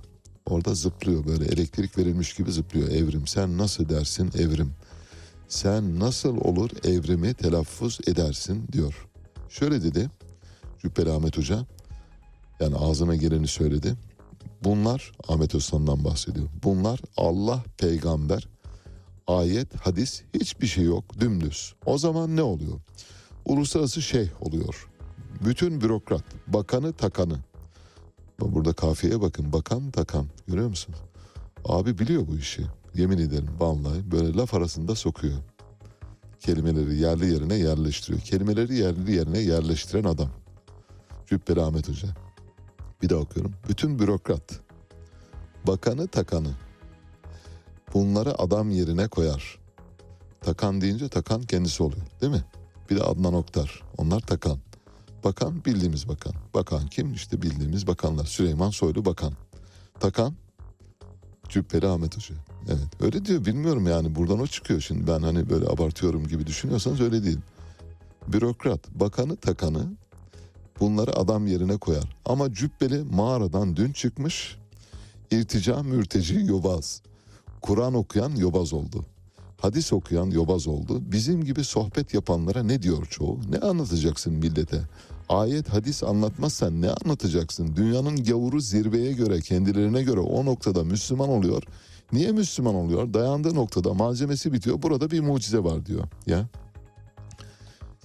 Orada zıplıyor böyle elektrik verilmiş gibi zıplıyor evrim. Sen nasıl dersin evrim? Sen nasıl olur evrimi telaffuz edersin diyor. Şöyle dedi Cübbeli Ahmet Hoca. Yani ağzına geleni söyledi. Bunlar Ahmet Özsan'dan bahsediyor. Bunlar Allah peygamber ayet hadis hiçbir şey yok dümdüz. O zaman ne oluyor? Uluslararası şeyh oluyor. Bütün bürokrat, bakanı takanı. Burada kafiyeye bakın bakan takan görüyor musun? Abi biliyor bu işi. Yemin ederim vallahi böyle laf arasında sokuyor. Kelimeleri yerli yerine yerleştiriyor. Kelimeleri yerli yerine yerleştiren adam. Cübbeli Ahmet Hoca. Bir daha okuyorum. Bütün bürokrat, bakanı takanı bunları adam yerine koyar. Takan deyince takan kendisi oluyor değil mi? Bir de Adnan Oktar. Onlar takan. Bakan bildiğimiz bakan. Bakan kim? İşte bildiğimiz bakanlar. Süleyman Soylu bakan. Takan Cübbeli Ahmet Hoca. Evet öyle diyor bilmiyorum yani buradan o çıkıyor. Şimdi ben hani böyle abartıyorum gibi düşünüyorsanız öyle değil. Bürokrat, bakanı, takanı bunları adam yerine koyar. Ama Cübbeli mağaradan dün çıkmış irtica mürteci yobaz. Kur'an okuyan yobaz oldu. Hadis okuyan yobaz oldu. Bizim gibi sohbet yapanlara ne diyor çoğu? Ne anlatacaksın millete? Ayet hadis anlatmazsan ne anlatacaksın? Dünyanın gavuru zirveye göre kendilerine göre o noktada Müslüman oluyor. Niye Müslüman oluyor? Dayandığı noktada malzemesi bitiyor. Burada bir mucize var diyor. Ya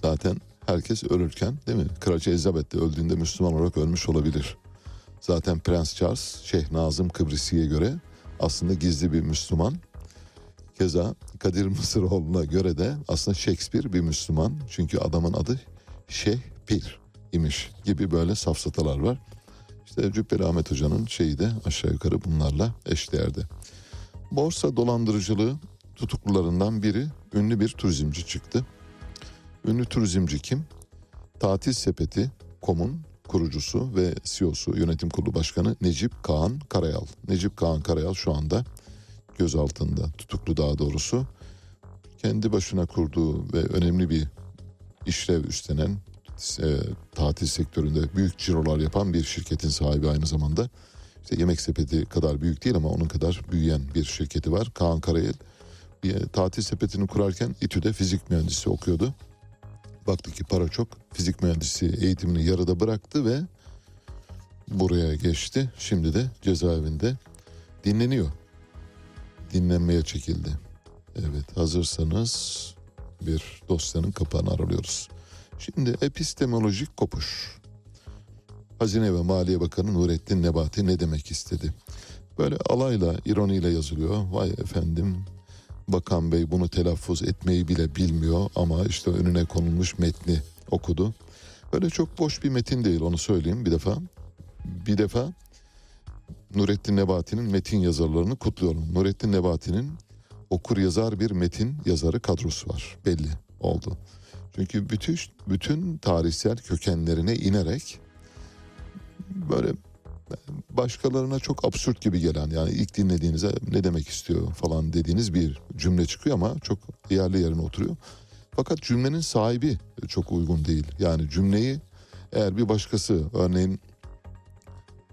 zaten herkes ölürken değil mi? Kraliçe Elizabeth de öldüğünde Müslüman olarak ölmüş olabilir. Zaten Prens Charles Şeyh Nazım Kıbrıs'iye göre aslında gizli bir Müslüman. Keza Kadir Mısıroğlu'na göre de aslında Shakespeare bir Müslüman. Çünkü adamın adı Şeyh imiş gibi böyle safsatalar var. İşte Cübbeli Ahmet Hoca'nın şeyi de aşağı yukarı bunlarla eşdeğerde. Borsa dolandırıcılığı tutuklularından biri ünlü bir turizmci çıktı. Ünlü turizmci kim? Tatil Sepeti Kom'un kurucusu ve CEO'su yönetim kurulu başkanı Necip Kaan Karayal. Necip Kaan Karayal şu anda gözaltında tutuklu daha doğrusu. Kendi başına kurduğu ve önemli bir işlev üstlenen e, tatil sektöründe büyük cirolar yapan bir şirketin sahibi aynı zamanda. İşte yemek sepeti kadar büyük değil ama onun kadar büyüyen bir şirketi var. Kaan Karayel bir tatil sepetini kurarken İTÜ'de fizik mühendisi okuyordu. Baktı ki para çok. Fizik mühendisi eğitimini yarıda bıraktı ve buraya geçti. Şimdi de cezaevinde dinleniyor. Dinlenmeye çekildi. Evet hazırsanız bir dosyanın kapağını aralıyoruz. Şimdi epistemolojik kopuş. Hazine ve Maliye Bakanı Nurettin Nebati ne demek istedi? Böyle alayla, ironiyle yazılıyor. Vay efendim Bakan Bey bunu telaffuz etmeyi bile bilmiyor ama işte önüne konulmuş metni okudu. Böyle çok boş bir metin değil onu söyleyeyim bir defa. Bir defa Nurettin Nebati'nin metin yazarlarını kutluyorum. Nurettin Nebati'nin okur yazar bir metin yazarı kadrosu var belli oldu. Çünkü bütün bütün tarihsel kökenlerine inerek böyle başkalarına çok absürt gibi gelen yani ilk dinlediğinizde ne demek istiyor falan dediğiniz bir cümle çıkıyor ama çok yerli yerine oturuyor. Fakat cümlenin sahibi çok uygun değil. Yani cümleyi eğer bir başkası örneğin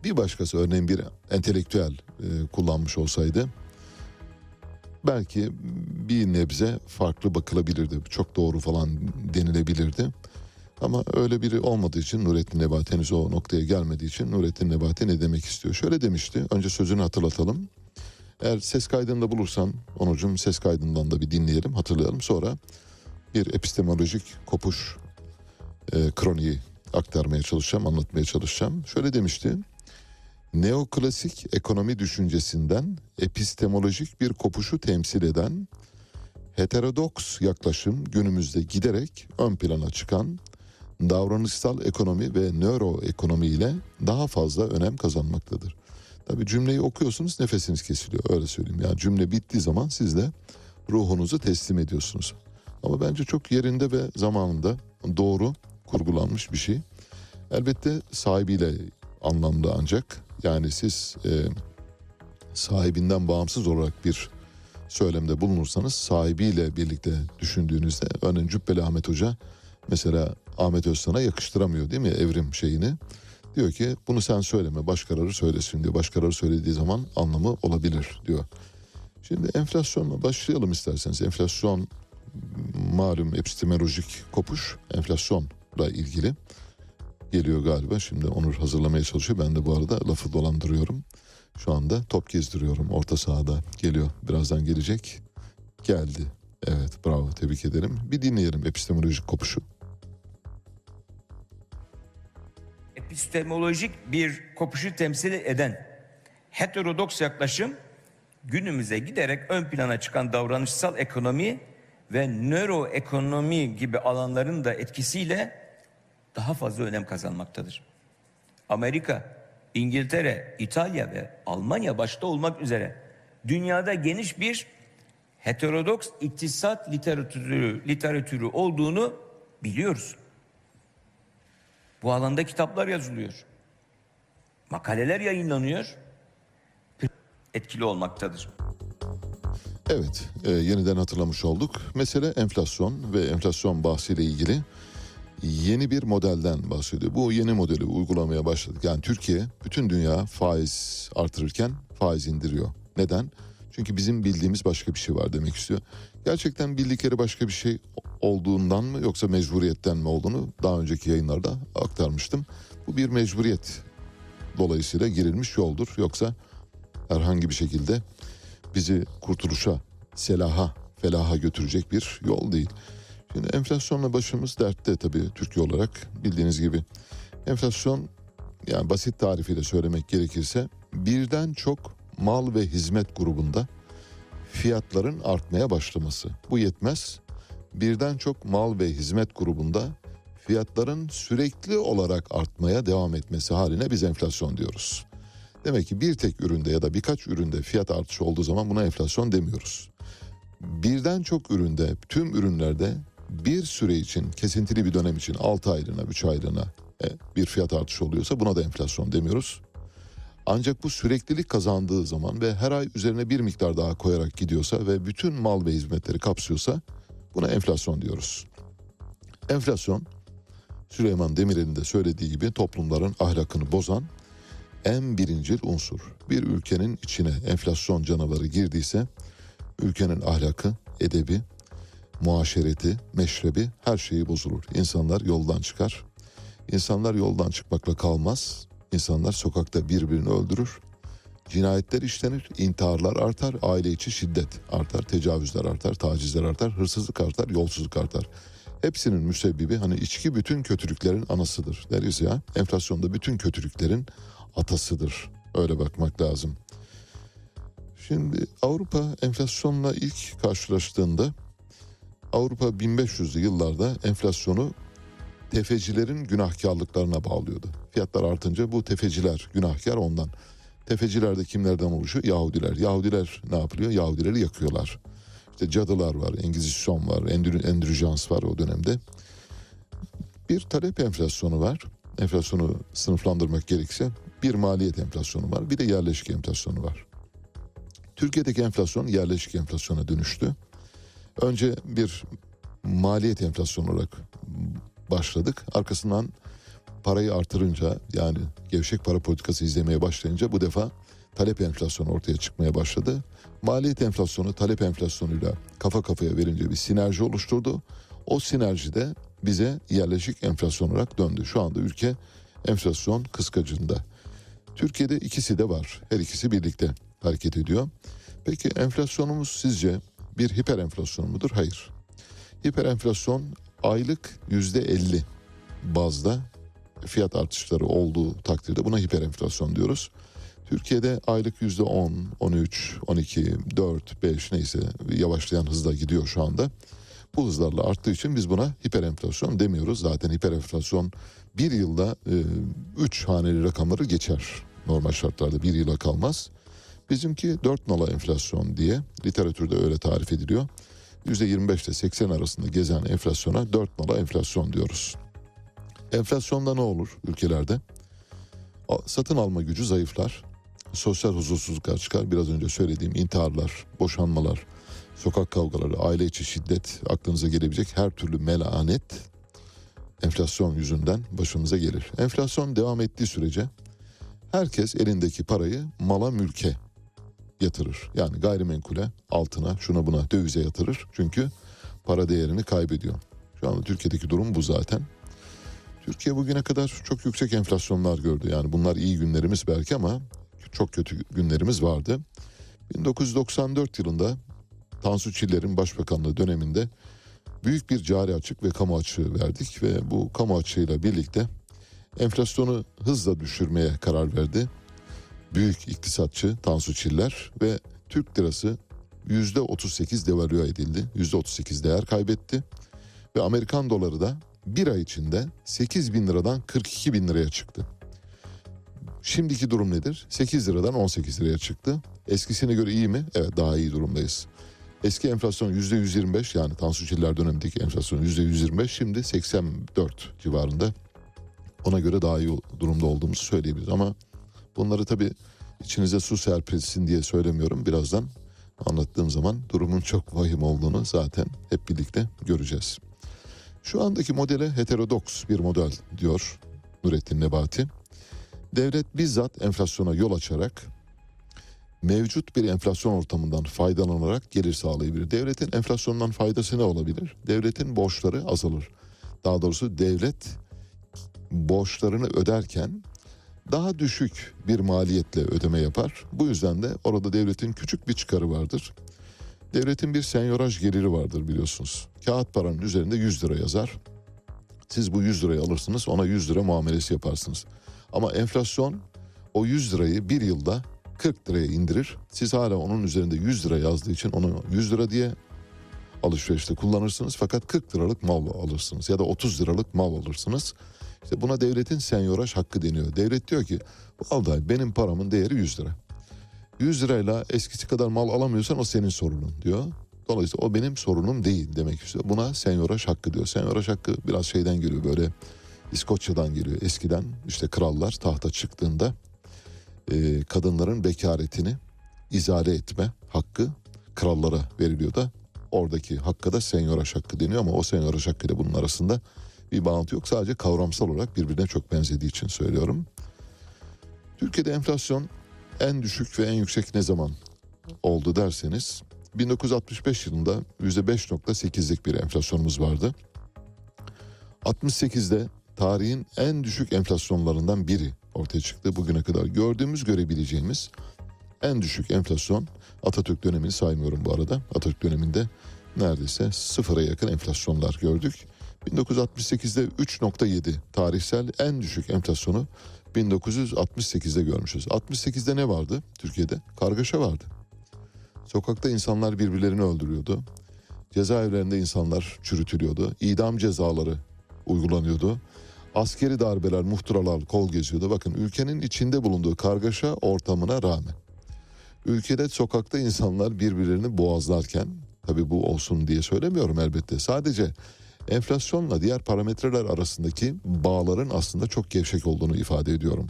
bir başkası örneğin bir entelektüel e, kullanmış olsaydı belki bir nebze farklı bakılabilirdi. Çok doğru falan denilebilirdi. Ama öyle biri olmadığı için Nurettin Nebati henüz o noktaya gelmediği için Nurettin Nebati ne demek istiyor? Şöyle demişti. Önce sözünü hatırlatalım. Eğer ses kaydında bulursan Onucum ses kaydından da bir dinleyelim hatırlayalım. Sonra bir epistemolojik kopuş e, kroniği aktarmaya çalışacağım, anlatmaya çalışacağım. Şöyle demişti. Neoklasik ekonomi düşüncesinden epistemolojik bir kopuşu temsil eden heterodoks yaklaşım günümüzde giderek ön plana çıkan davranışsal ekonomi ve nöroekonomi ile daha fazla önem kazanmaktadır. Tabi cümleyi okuyorsunuz nefesiniz kesiliyor öyle söyleyeyim. Yani cümle bittiği zaman siz de ruhunuzu teslim ediyorsunuz. Ama bence çok yerinde ve zamanında doğru kurgulanmış bir şey. Elbette sahibiyle anlamda ancak yani siz e, sahibinden bağımsız olarak bir söylemde bulunursanız sahibiyle birlikte düşündüğünüzde örneğin Cübbeli Ahmet Hoca mesela Ahmet Özsan'a yakıştıramıyor değil mi evrim şeyini. Diyor ki bunu sen söyleme başkaları söylesin diyor. Başkaları söylediği zaman anlamı olabilir diyor. Şimdi enflasyonla başlayalım isterseniz. Enflasyon malum epistemolojik kopuş enflasyonla ilgili geliyor galiba. Şimdi Onur hazırlamaya çalışıyor. Ben de bu arada lafı dolandırıyorum. Şu anda top gezdiriyorum orta sahada. Geliyor. Birazdan gelecek. Geldi. Evet bravo tebrik ederim. Bir dinleyelim epistemolojik kopuşu. Epistemolojik bir kopuşu temsil eden heterodoks yaklaşım günümüze giderek ön plana çıkan davranışsal ekonomi ve nöroekonomi gibi alanların da etkisiyle daha fazla önem kazanmaktadır. Amerika, İngiltere, İtalya ve Almanya başta olmak üzere dünyada geniş bir heterodoks iktisat literatürü, literatürü olduğunu biliyoruz. Bu alanda kitaplar yazılıyor. Makaleler yayınlanıyor. Etkili olmaktadır. Evet, e, yeniden hatırlamış olduk. Mesele enflasyon ve enflasyon bahsiyle ilgili yeni bir modelden bahsediyor. Bu yeni modeli uygulamaya başladık. Yani Türkiye bütün dünya faiz artırırken faiz indiriyor. Neden? Çünkü bizim bildiğimiz başka bir şey var demek istiyor. Gerçekten bildikleri başka bir şey olduğundan mı yoksa mecburiyetten mi olduğunu daha önceki yayınlarda aktarmıştım. Bu bir mecburiyet dolayısıyla girilmiş yoldur. Yoksa herhangi bir şekilde bizi kurtuluşa, selaha, felaha götürecek bir yol değil. Şimdi enflasyonla başımız dertte tabii Türkiye olarak bildiğiniz gibi. Enflasyon yani basit tarifiyle söylemek gerekirse birden çok mal ve hizmet grubunda fiyatların artmaya başlaması. Bu yetmez. Birden çok mal ve hizmet grubunda fiyatların sürekli olarak artmaya devam etmesi haline biz enflasyon diyoruz. Demek ki bir tek üründe ya da birkaç üründe fiyat artışı olduğu zaman buna enflasyon demiyoruz. Birden çok üründe, tüm ürünlerde bir süre için, kesintili bir dönem için 6 aylığına, 3 aylığına e, bir fiyat artışı oluyorsa buna da enflasyon demiyoruz. Ancak bu süreklilik kazandığı zaman ve her ay üzerine bir miktar daha koyarak gidiyorsa ve bütün mal ve hizmetleri kapsıyorsa buna enflasyon diyoruz. Enflasyon Süleyman Demirel'in de söylediği gibi toplumların ahlakını bozan en birincil unsur. Bir ülkenin içine enflasyon canavarı girdiyse ülkenin ahlakı, edebi, muaşereti, meşrebi her şeyi bozulur. İnsanlar yoldan çıkar. İnsanlar yoldan çıkmakla kalmaz. İnsanlar sokakta birbirini öldürür. Cinayetler işlenir, intiharlar artar, aile içi şiddet artar, tecavüzler artar, tacizler artar, hırsızlık artar, yolsuzluk artar. Hepsinin müsebbibi hani içki bütün kötülüklerin anasıdır deriz ya. Enflasyonda bütün kötülüklerin atasıdır. Öyle bakmak lazım. Şimdi Avrupa enflasyonla ilk karşılaştığında Avrupa 1500'lü yıllarda enflasyonu tefecilerin günahkarlıklarına bağlıyordu. Fiyatlar artınca bu tefeciler günahkar ondan. Tefeciler de kimlerden oluşuyor? Yahudiler. Yahudiler ne yapılıyor? Yahudileri yakıyorlar. İşte cadılar var, Engizisyon var, endür, endürjans var o dönemde. Bir talep enflasyonu var. Enflasyonu sınıflandırmak gerekirse bir maliyet enflasyonu var, bir de yerleşik enflasyonu var. Türkiye'deki enflasyon yerleşik enflasyona dönüştü. Önce bir maliyet enflasyonu olarak başladık. Arkasından parayı artırınca yani gevşek para politikası izlemeye başlayınca bu defa talep enflasyonu ortaya çıkmaya başladı. Maliyet enflasyonu talep enflasyonuyla kafa kafaya verince bir sinerji oluşturdu. O sinerji de bize yerleşik enflasyon olarak döndü. Şu anda ülke enflasyon kıskacında. Türkiye'de ikisi de var. Her ikisi birlikte hareket ediyor. Peki enflasyonumuz sizce bir hiper enflasyon mudur? Hayır. Hiper enflasyon aylık yüzde elli bazda fiyat artışları olduğu takdirde buna hiper enflasyon diyoruz. Türkiye'de aylık yüzde 10, 13, 12, 4, 5 neyse yavaşlayan hızla gidiyor şu anda. Bu hızlarla arttığı için biz buna hiper enflasyon demiyoruz. Zaten hiper enflasyon bir yılda 3 e, haneli rakamları geçer. Normal şartlarda bir yıla kalmaz. Bizimki 4 nala enflasyon diye literatürde öyle tarif ediliyor. %25 ile 80 arasında gezen enflasyona 4 nala enflasyon diyoruz. Enflasyonda ne olur ülkelerde? Satın alma gücü zayıflar. Sosyal huzursuzluklar çıkar. Biraz önce söylediğim intiharlar, boşanmalar, sokak kavgaları, aile içi şiddet, aklınıza gelebilecek her türlü melanet enflasyon yüzünden başımıza gelir. Enflasyon devam ettiği sürece herkes elindeki parayı mala mülke yatırır. Yani gayrimenkule, altına, şuna buna dövize yatırır. Çünkü para değerini kaybediyor. Şu anda Türkiye'deki durum bu zaten. Türkiye bugüne kadar çok yüksek enflasyonlar gördü. Yani bunlar iyi günlerimiz belki ama çok kötü günlerimiz vardı. 1994 yılında Tansu Çiller'in başbakanlığı döneminde büyük bir cari açık ve kamu açığı verdik ve bu kamu açığıyla birlikte enflasyonu hızla düşürmeye karar verdi. Büyük iktisatçı Tansu Çiller ve Türk lirası %38 devalüe edildi. %38 değer kaybetti ve Amerikan doları da bir ay içinde 8 bin liradan 42 bin liraya çıktı. Şimdiki durum nedir? 8 liradan 18 liraya çıktı. Eskisine göre iyi mi? Evet daha iyi durumdayız. Eski enflasyon %125 yani Tansu Çiller dönemindeki enflasyon %125 şimdi 84 civarında. Ona göre daha iyi durumda olduğumuzu söyleyebiliriz ama bunları tabii içinize su serpilsin diye söylemiyorum. Birazdan anlattığım zaman durumun çok vahim olduğunu zaten hep birlikte göreceğiz. Şu andaki modele heterodoks bir model diyor Nurettin Nebati. Devlet bizzat enflasyona yol açarak mevcut bir enflasyon ortamından faydalanarak gelir sağlayabilir. Devletin enflasyondan faydası ne olabilir? Devletin borçları azalır. Daha doğrusu devlet borçlarını öderken daha düşük bir maliyetle ödeme yapar. Bu yüzden de orada devletin küçük bir çıkarı vardır. Devletin bir senyoraj geliri vardır biliyorsunuz. Kağıt paranın üzerinde 100 lira yazar. Siz bu 100 lirayı alırsınız ona 100 lira muamelesi yaparsınız. Ama enflasyon o 100 lirayı bir yılda 40 liraya indirir. Siz hala onun üzerinde 100 lira yazdığı için onu 100 lira diye alışverişte kullanırsınız. Fakat 40 liralık mal alırsınız ya da 30 liralık mal alırsınız. İşte buna devletin senyoraj hakkı deniyor. Devlet diyor ki vallahi benim paramın değeri 100 lira. 100 lirayla eskisi kadar mal alamıyorsan o senin sorunun diyor. Dolayısıyla o benim sorunum değil demek istiyor. Buna senyoraj hakkı diyor. Senyoraj hakkı biraz şeyden geliyor böyle İskoçya'dan geliyor. Eskiden işte krallar tahta çıktığında e, kadınların bekaretini izale etme hakkı krallara veriliyor da oradaki hakka da senyoraj hakkı deniyor ama o senyoraj hakkı ile bunun arasında bir bağıntı yok. Sadece kavramsal olarak birbirine çok benzediği için söylüyorum. Türkiye'de enflasyon en düşük ve en yüksek ne zaman oldu derseniz 1965 yılında %5.8'lik bir enflasyonumuz vardı. 68'de tarihin en düşük enflasyonlarından biri ortaya çıktı. Bugüne kadar gördüğümüz görebileceğimiz en düşük enflasyon Atatürk dönemini saymıyorum bu arada. Atatürk döneminde neredeyse sıfıra yakın enflasyonlar gördük. 1968'de 3.7 tarihsel en düşük enflasyonu 1968'de görmüşüz. 68'de ne vardı Türkiye'de? Kargaşa vardı. Sokakta insanlar birbirlerini öldürüyordu. Cezaevlerinde insanlar çürütülüyordu. İdam cezaları uygulanıyordu. Askeri darbeler, muhtıralar kol geziyordu. Bakın ülkenin içinde bulunduğu kargaşa ortamına rağmen. Ülkede sokakta insanlar birbirlerini boğazlarken, tabii bu olsun diye söylemiyorum elbette. Sadece enflasyonla diğer parametreler arasındaki bağların aslında çok gevşek olduğunu ifade ediyorum.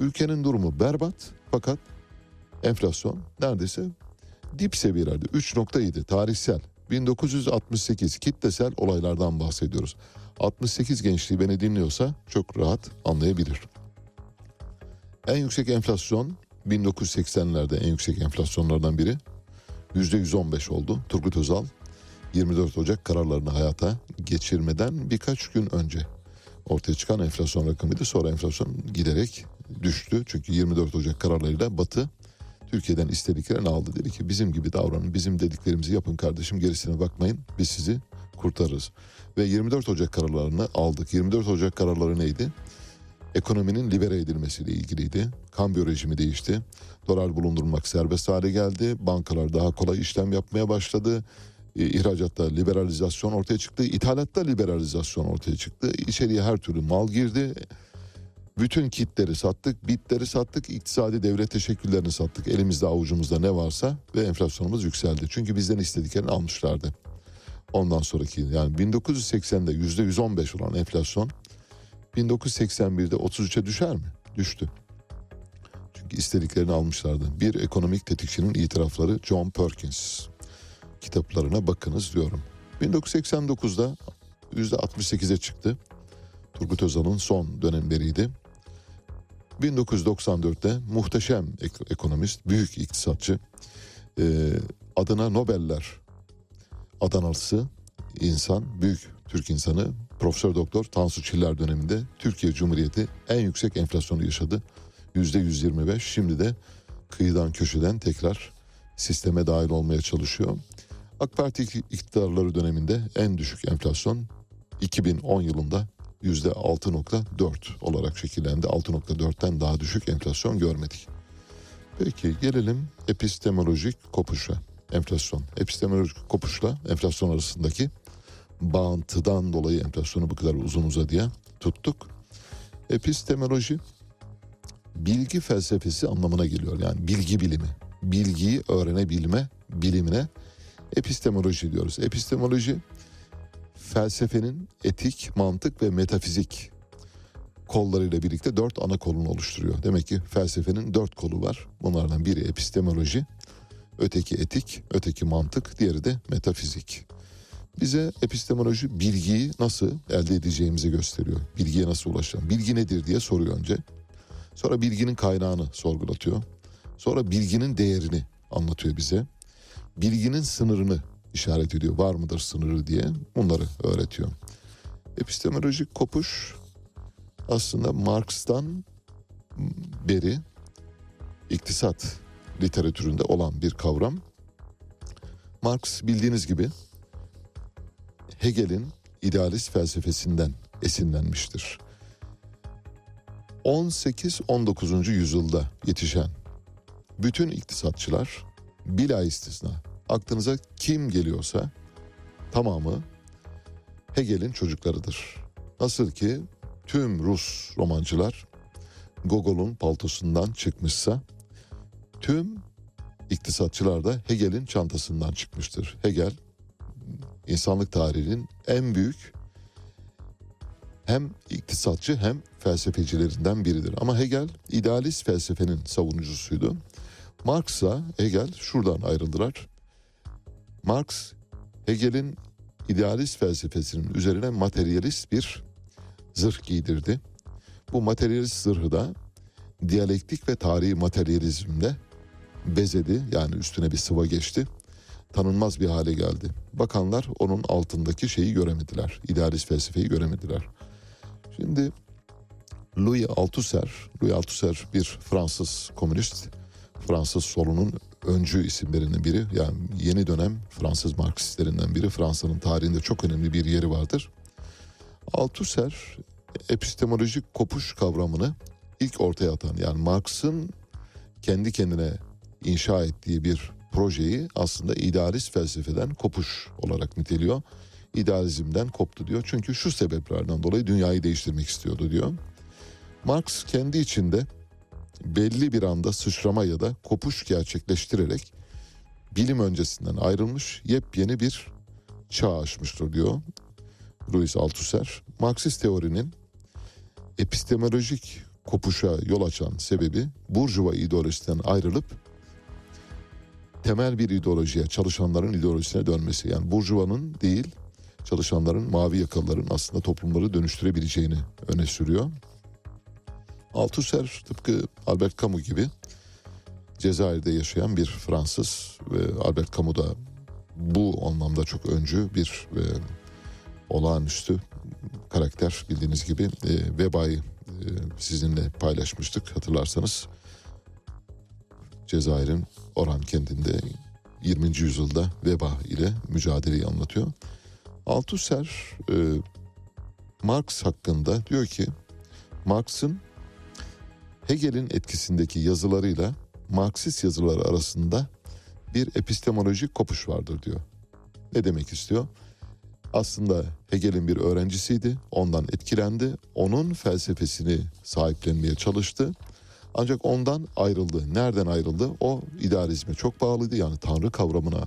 Ülkenin durumu berbat fakat enflasyon neredeyse dip seviyelerde 3.7 tarihsel 1968 kitlesel olaylardan bahsediyoruz. 68 gençliği beni dinliyorsa çok rahat anlayabilir. En yüksek enflasyon 1980'lerde en yüksek enflasyonlardan biri %115 oldu. Turgut Özal 24 Ocak kararlarını hayata geçirmeden birkaç gün önce ortaya çıkan enflasyon rakamıydı. Sonra enflasyon giderek düştü. Çünkü 24 Ocak kararlarıyla Batı Türkiye'den istediklerini aldı. Dedi ki bizim gibi davranın, bizim dediklerimizi yapın kardeşim gerisine bakmayın. Biz sizi kurtarırız. Ve 24 Ocak kararlarını aldık. 24 Ocak kararları neydi? Ekonominin libere edilmesiyle ilgiliydi. Kambiyo rejimi değişti. Dolar bulundurmak serbest hale geldi. Bankalar daha kolay işlem yapmaya başladı. E, İhracatta liberalizasyon ortaya çıktı. İthalatta liberalizasyon ortaya çıktı. İçeriye her türlü mal girdi. Bütün kitleri sattık, bitleri sattık, iktisadi devlet teşekkürlerini sattık. Elimizde avucumuzda ne varsa ve enflasyonumuz yükseldi. Çünkü bizden istediklerini almışlardı. Ondan sonraki yani 1980'de %115 olan enflasyon 1981'de 33'e düşer mi? Düştü. Çünkü istediklerini almışlardı. Bir ekonomik tetikçinin itirafları John Perkins. Kitaplarına bakınız diyorum. 1989'da %68'e çıktı. Turgut Özal'ın son dönemleriydi. 1994'te muhteşem ek- ekonomist, büyük iktisatçı, e, adına Nobeller adanalısı insan, büyük Türk insanı Profesör Doktor Tansu Çiller döneminde Türkiye Cumhuriyeti en yüksek enflasyonu yaşadı. Yüzde 125 şimdi de kıyıdan köşeden tekrar sisteme dahil olmaya çalışıyor. AK Parti iktidarları döneminde en düşük enflasyon 2010 yılında yüzde 6.4 olarak şekillendi. 6.4'ten daha düşük enflasyon görmedik. Peki gelelim epistemolojik kopuşa. Enflasyon. Epistemolojik kopuşla enflasyon arasındaki bağıntıdan dolayı enflasyonu bu kadar uzun uzadıya tuttuk. Epistemoloji bilgi felsefesi anlamına geliyor. Yani bilgi bilimi. Bilgiyi öğrenebilme bilimine epistemoloji diyoruz. Epistemoloji felsefenin etik, mantık ve metafizik kollarıyla birlikte dört ana kolunu oluşturuyor. Demek ki felsefenin dört kolu var. Bunlardan biri epistemoloji, öteki etik, öteki mantık, diğeri de metafizik. Bize epistemoloji bilgiyi nasıl elde edeceğimizi gösteriyor. Bilgiye nasıl ulaşacağım? Bilgi nedir diye soruyor önce. Sonra bilginin kaynağını sorgulatıyor. Sonra bilginin değerini anlatıyor bize. Bilginin sınırını işaret ediyor. Var mıdır sınırı diye bunları öğretiyor. Epistemolojik kopuş aslında Marx'tan beri iktisat literatüründe olan bir kavram. Marx bildiğiniz gibi Hegel'in idealist felsefesinden esinlenmiştir. 18-19. yüzyılda yetişen bütün iktisatçılar bila istisna aklınıza kim geliyorsa tamamı Hegel'in çocuklarıdır. Nasıl ki tüm Rus romancılar Gogol'un paltosundan çıkmışsa tüm iktisatçılar da Hegel'in çantasından çıkmıştır. Hegel insanlık tarihinin en büyük hem iktisatçı hem felsefecilerinden biridir. Ama Hegel idealist felsefenin savunucusuydu. Marx'la Hegel şuradan ayrıldılar. Marx Hegel'in idealist felsefesinin üzerine materyalist bir zırh giydirdi. Bu materyalist zırhı da diyalektik ve tarihi materyalizmle bezedi yani üstüne bir sıva geçti. Tanınmaz bir hale geldi. Bakanlar onun altındaki şeyi göremediler. İdealist felsefeyi göremediler. Şimdi Louis Althusser, Louis Althusser bir Fransız komünist, Fransız solunun öncü isimlerinden biri. Yani yeni dönem Fransız Marksistlerinden biri. Fransa'nın tarihinde çok önemli bir yeri vardır. Althusser epistemolojik kopuş kavramını ilk ortaya atan yani Marx'ın kendi kendine inşa ettiği bir projeyi aslında idealist felsefeden kopuş olarak niteliyor. İdealizmden koptu diyor. Çünkü şu sebeplerden dolayı dünyayı değiştirmek istiyordu diyor. Marx kendi içinde belli bir anda sıçrama ya da kopuş gerçekleştirerek bilim öncesinden ayrılmış yepyeni bir çağ açmıştır diyor Louis Althusser. Marksist teorinin epistemolojik kopuşa yol açan sebebi Burjuva ideolojisinden ayrılıp temel bir ideolojiye, çalışanların ideolojisine dönmesi. Yani Burjuva'nın değil, çalışanların, mavi yakalıların aslında toplumları dönüştürebileceğini öne sürüyor. Althusser tıpkı Albert Camus gibi Cezayir'de yaşayan bir Fransız ve Albert Camus da bu anlamda çok öncü bir e, olağanüstü karakter bildiğiniz gibi e, vebayı e, sizinle paylaşmıştık hatırlarsanız. Cezayir'in Oran kentinde 20. yüzyılda veba ile mücadeleyi anlatıyor. Althusser e, Marx hakkında diyor ki Marx'ın Hegel'in etkisindeki yazılarıyla Marksist yazıları arasında bir epistemolojik kopuş vardır diyor. Ne demek istiyor? Aslında Hegel'in bir öğrencisiydi, ondan etkilendi, onun felsefesini sahiplenmeye çalıştı. Ancak ondan ayrıldı. Nereden ayrıldı? O idealizme çok bağlıydı. Yani Tanrı kavramına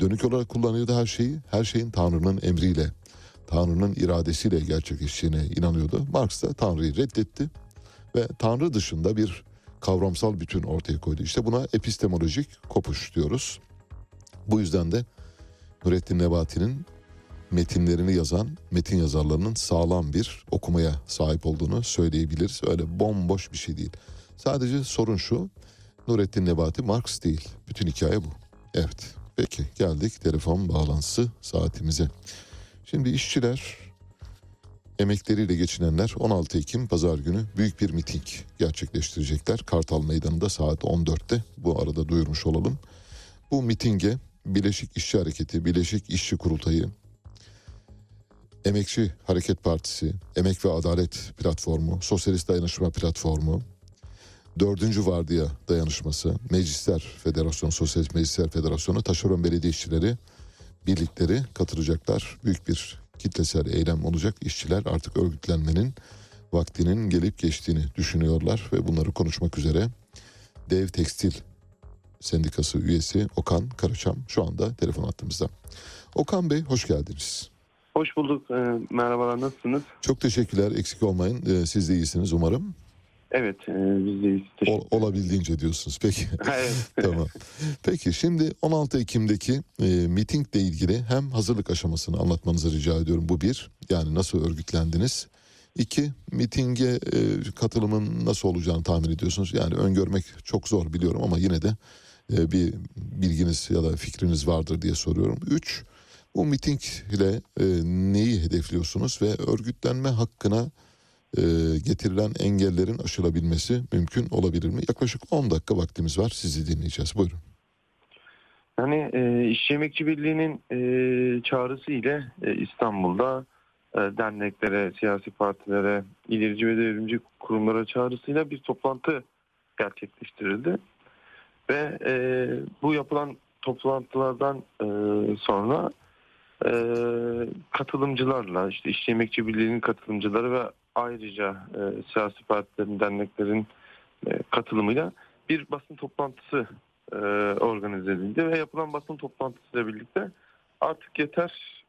dönük olarak kullanıyordu her şeyi. Her şeyin Tanrı'nın emriyle, Tanrı'nın iradesiyle gerçekleştiğine inanıyordu. Marx da Tanrı'yı reddetti ve Tanrı dışında bir kavramsal bütün ortaya koydu. İşte buna epistemolojik kopuş diyoruz. Bu yüzden de Nurettin Nebati'nin metinlerini yazan metin yazarlarının sağlam bir okumaya sahip olduğunu söyleyebiliriz. Öyle bomboş bir şey değil. Sadece sorun şu. Nurettin Nebati Marx değil. Bütün hikaye bu. Evet. Peki geldik telefon bağlantısı saatimize. Şimdi işçiler emekleriyle geçinenler 16 Ekim pazar günü büyük bir miting gerçekleştirecekler. Kartal Meydanı'nda saat 14'te bu arada duyurmuş olalım. Bu mitinge Birleşik İşçi Hareketi, Birleşik İşçi Kurultayı, Emekçi Hareket Partisi, Emek ve Adalet Platformu, Sosyalist Dayanışma Platformu, Dördüncü Vardiya Dayanışması, Meclisler Federasyonu, Sosyalist Meclisler Federasyonu, Taşeron Belediye İşçileri birlikleri katılacaklar. Büyük bir kitlesel eylem olacak. İşçiler artık örgütlenmenin vaktinin gelip geçtiğini düşünüyorlar ve bunları konuşmak üzere Dev Tekstil Sendikası üyesi Okan Karaçam şu anda telefon attığımızda. Okan Bey hoş geldiniz. Hoş bulduk. Ee, merhabalar nasılsınız? Çok teşekkürler eksik olmayın. Ee, siz de iyisiniz umarım. Evet e, biz de iyiyiz. Teşekkür Ol- olabildiğince diyorsunuz. Peki. Evet. tamam. Peki şimdi 16 Ekim'deki e, mitingle ilgili hem hazırlık aşamasını anlatmanızı rica ediyorum. Bu bir. Yani nasıl örgütlendiniz? İki, mitinge e, katılımın nasıl olacağını tahmin ediyorsunuz. Yani öngörmek çok zor biliyorum ama yine de e, bir bilginiz ya da fikriniz vardır diye soruyorum. Üç, bu mitingle e, neyi hedefliyorsunuz ve örgütlenme hakkına e, getirilen engellerin aşılabilmesi mümkün olabilir mi? Yaklaşık 10 dakika vaktimiz var. Sizi dinleyeceğiz. Buyurun. Yani e, İşçi Emekçi Birliği'nin e, çağrısı ile e, İstanbul'da e, derneklere, siyasi partilere, ilerici ve devrimci kurumlara çağrısıyla bir toplantı gerçekleştirildi. Ve e, bu yapılan toplantılardan e, sonra e, katılımcılarla işte İşçi Emekçi Birliği'nin katılımcıları ve ayrıca e, siyasi partilerin, derneklerin e, katılımıyla bir basın toplantısı e, organize edildi ve yapılan basın toplantısıyla birlikte artık yeter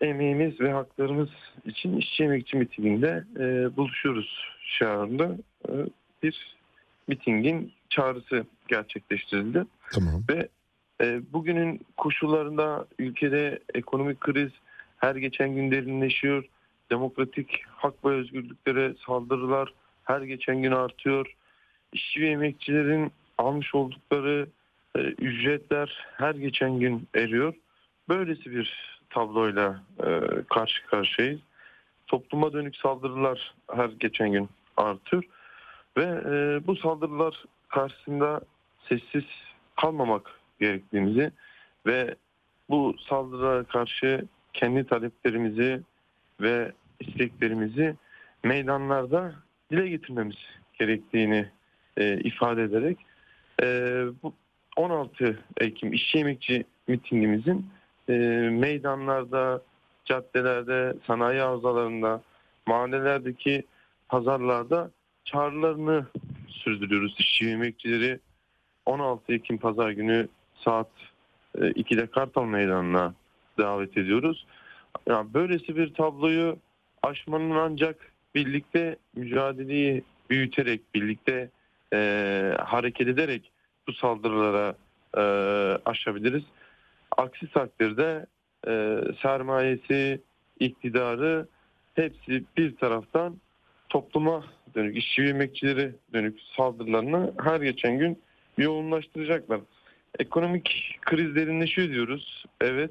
emeğimiz ve haklarımız için işçi emekçi mitinginde e, buluşuyoruz şiarında e, bir mitingin çağrısı gerçekleştirildi. Tamam. Ve e, bugünün koşullarında ülkede ekonomik kriz her geçen gün derinleşiyor. Demokratik hak ve özgürlüklere saldırılar her geçen gün artıyor. İşçi ve emekçilerin almış oldukları e, ücretler her geçen gün eriyor. Böylesi bir tabloyla e, karşı karşıyayız. Topluma dönük saldırılar her geçen gün artıyor. Ve e, bu saldırılar karşısında sessiz kalmamak gerektiğimizi ve bu saldırılara karşı kendi taleplerimizi ve isteklerimizi meydanlarda dile getirmemiz gerektiğini e, ifade ederek e, bu 16 Ekim İşçi Emekçi mitingimizin e, meydanlarda, caddelerde, sanayi havzalarında, mahallelerdeki pazarlarda çağrılarını sürdürüyoruz. İşçi emekçileri 16 Ekim pazar günü saat e, 2'de Kartal Meydanı'na davet ediyoruz. Yani böylesi bir tabloyu aşmanın ancak birlikte mücadeleyi büyüterek, birlikte e, hareket ederek bu saldırılara e, aşabiliriz. Aksi takdirde e, sermayesi, iktidarı hepsi bir taraftan topluma dönük, işçi ve emekçileri dönük saldırılarını her geçen gün yoğunlaştıracaklar. Ekonomik kriz derinleşiyor diyoruz. Evet.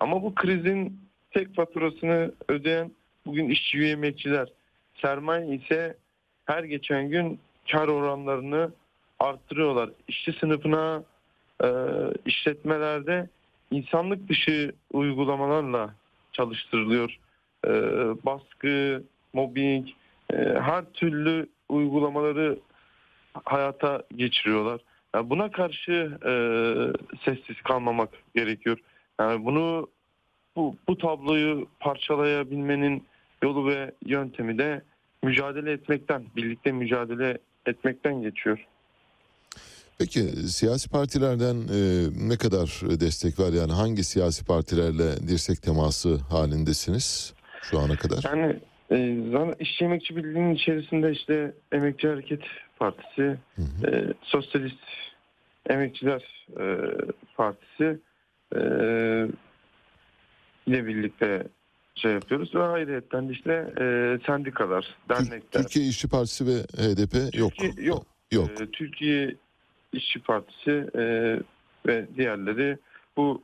Ama bu krizin tek faturasını ödeyen bugün işçi ve emekçiler. Sermaye ise her geçen gün kar oranlarını arttırıyorlar. İşçi sınıfına e, işletmelerde insanlık dışı uygulamalarla çalıştırılıyor. E, baskı, mobbing, e, her türlü uygulamaları hayata geçiriyorlar. Yani buna karşı e, sessiz kalmamak gerekiyor. Yani bunu bu, bu tabloyu parçalayabilmenin yolu ve yöntemi de mücadele etmekten, birlikte mücadele etmekten geçiyor. Peki siyasi partilerden e, ne kadar destek var? Yani hangi siyasi partilerle dirsek teması halindesiniz şu ana kadar? Yani e, zaten İşçi Emekçi Birliği'nin içerisinde işte Emekçi Hareket Partisi, e, Sosyalist Emekçiler e, Partisi, e, ile birlikte şey yapıyoruz ve ayrıyetten de işte e, sendikalar, dernekler. Türkiye İşçi Partisi ve HDP yok. Türkiye- yok. Yok. E, Türkiye İşçi Partisi e, ve diğerleri bu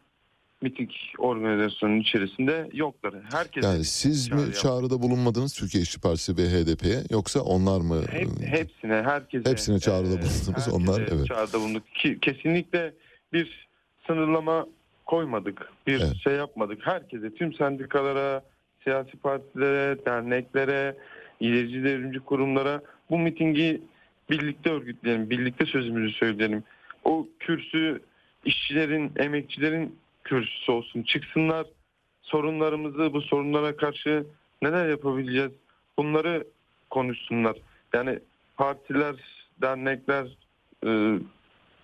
miting organizasyonunun içerisinde yoklar. Herkes Yani siz mi yaptı. çağrıda bulunmadınız Türkiye İşçi Partisi ve HDP'ye yoksa onlar mı? Hep- hepsine, herkese. Hepsine çağrıda e, bulundunuz. Onlar evet. Çağrıda bulunduk. Ki, kesinlikle bir sınırlama koymadık. Bir şey yapmadık. Herkese, tüm sendikalara, siyasi partilere, derneklere, ilerici devrimci kurumlara bu mitingi birlikte örgütleyelim, birlikte sözümüzü söyleyelim. O kürsü işçilerin, emekçilerin kürsüsü olsun. Çıksınlar sorunlarımızı, bu sorunlara karşı neler yapabileceğiz bunları konuşsunlar. Yani partiler, dernekler e,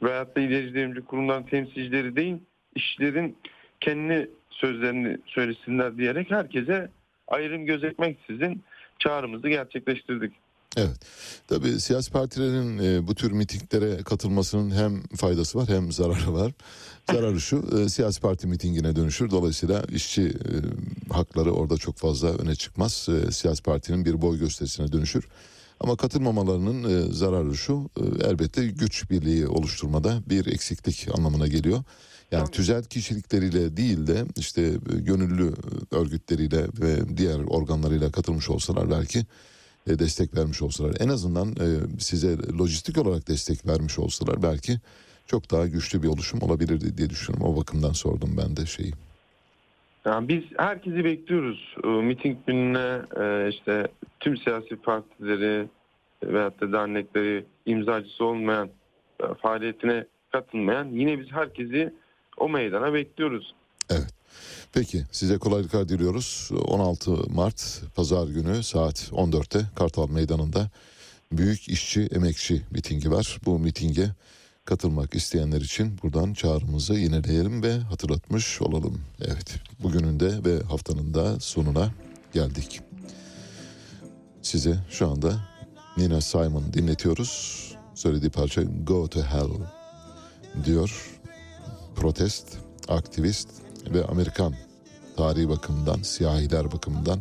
veyahut da ilerici devrimci kurumların temsilcileri değil, işçilerin kendi sözlerini söylesinler diyerek herkese ayrım gözetmeksizin çağrımızı gerçekleştirdik. Evet. Tabii siyasi partilerin e, bu tür mitinglere katılmasının hem faydası var hem zararı var. Zararı şu, e, siyasi parti mitingine dönüşür. Dolayısıyla işçi e, hakları orada çok fazla öne çıkmaz. E, siyasi partinin bir boy gösterisine dönüşür. Ama katılmamalarının e, zararı şu, e, elbette güç birliği oluşturmada bir eksiklik anlamına geliyor. Yani tüzel kişilikleriyle değil de işte e, gönüllü e, örgütleriyle ve diğer organlarıyla katılmış olsalar belki e, destek vermiş olsalar en azından size lojistik olarak destek vermiş olsalar belki çok daha güçlü bir oluşum olabilirdi diye düşünüyorum. O bakımdan sordum ben de şeyi. Yani biz herkesi bekliyoruz. E, miting gününe e, işte tüm siyasi partileri veyahut da dernekleri imzacısı olmayan e, faaliyetine katılmayan yine biz herkesi o meydana bekliyoruz. Peki size kolaylıklar diliyoruz. 16 Mart Pazar günü saat 14'te Kartal Meydanı'nda Büyük İşçi Emekçi mitingi var. Bu mitinge katılmak isteyenler için buradan çağrımızı yineleyelim ve hatırlatmış olalım. Evet bugünün de ve haftanın da sonuna geldik. Size şu anda Nina Simon dinletiyoruz. Söylediği parça Go to Hell diyor. Protest, aktivist ve Amerikan tarihi bakımından, siyahiler bakımından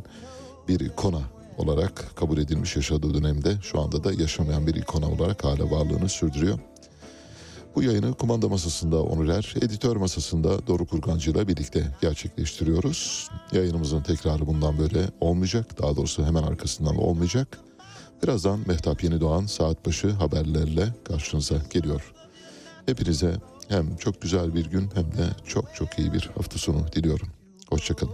bir ikona olarak kabul edilmiş yaşadığı dönemde şu anda da yaşamayan bir ikona olarak hala varlığını sürdürüyor. Bu yayını kumanda masasında Onurer, editör masasında Doruk Urgancı ile birlikte gerçekleştiriyoruz. Yayınımızın tekrarı bundan böyle olmayacak. Daha doğrusu hemen arkasından olmayacak. Birazdan Mehtap Yeni Doğan saat başı haberlerle karşınıza geliyor. Hepinize hem çok güzel bir gün hem de çok çok iyi bir hafta sonu diliyorum. Hoşçakalın.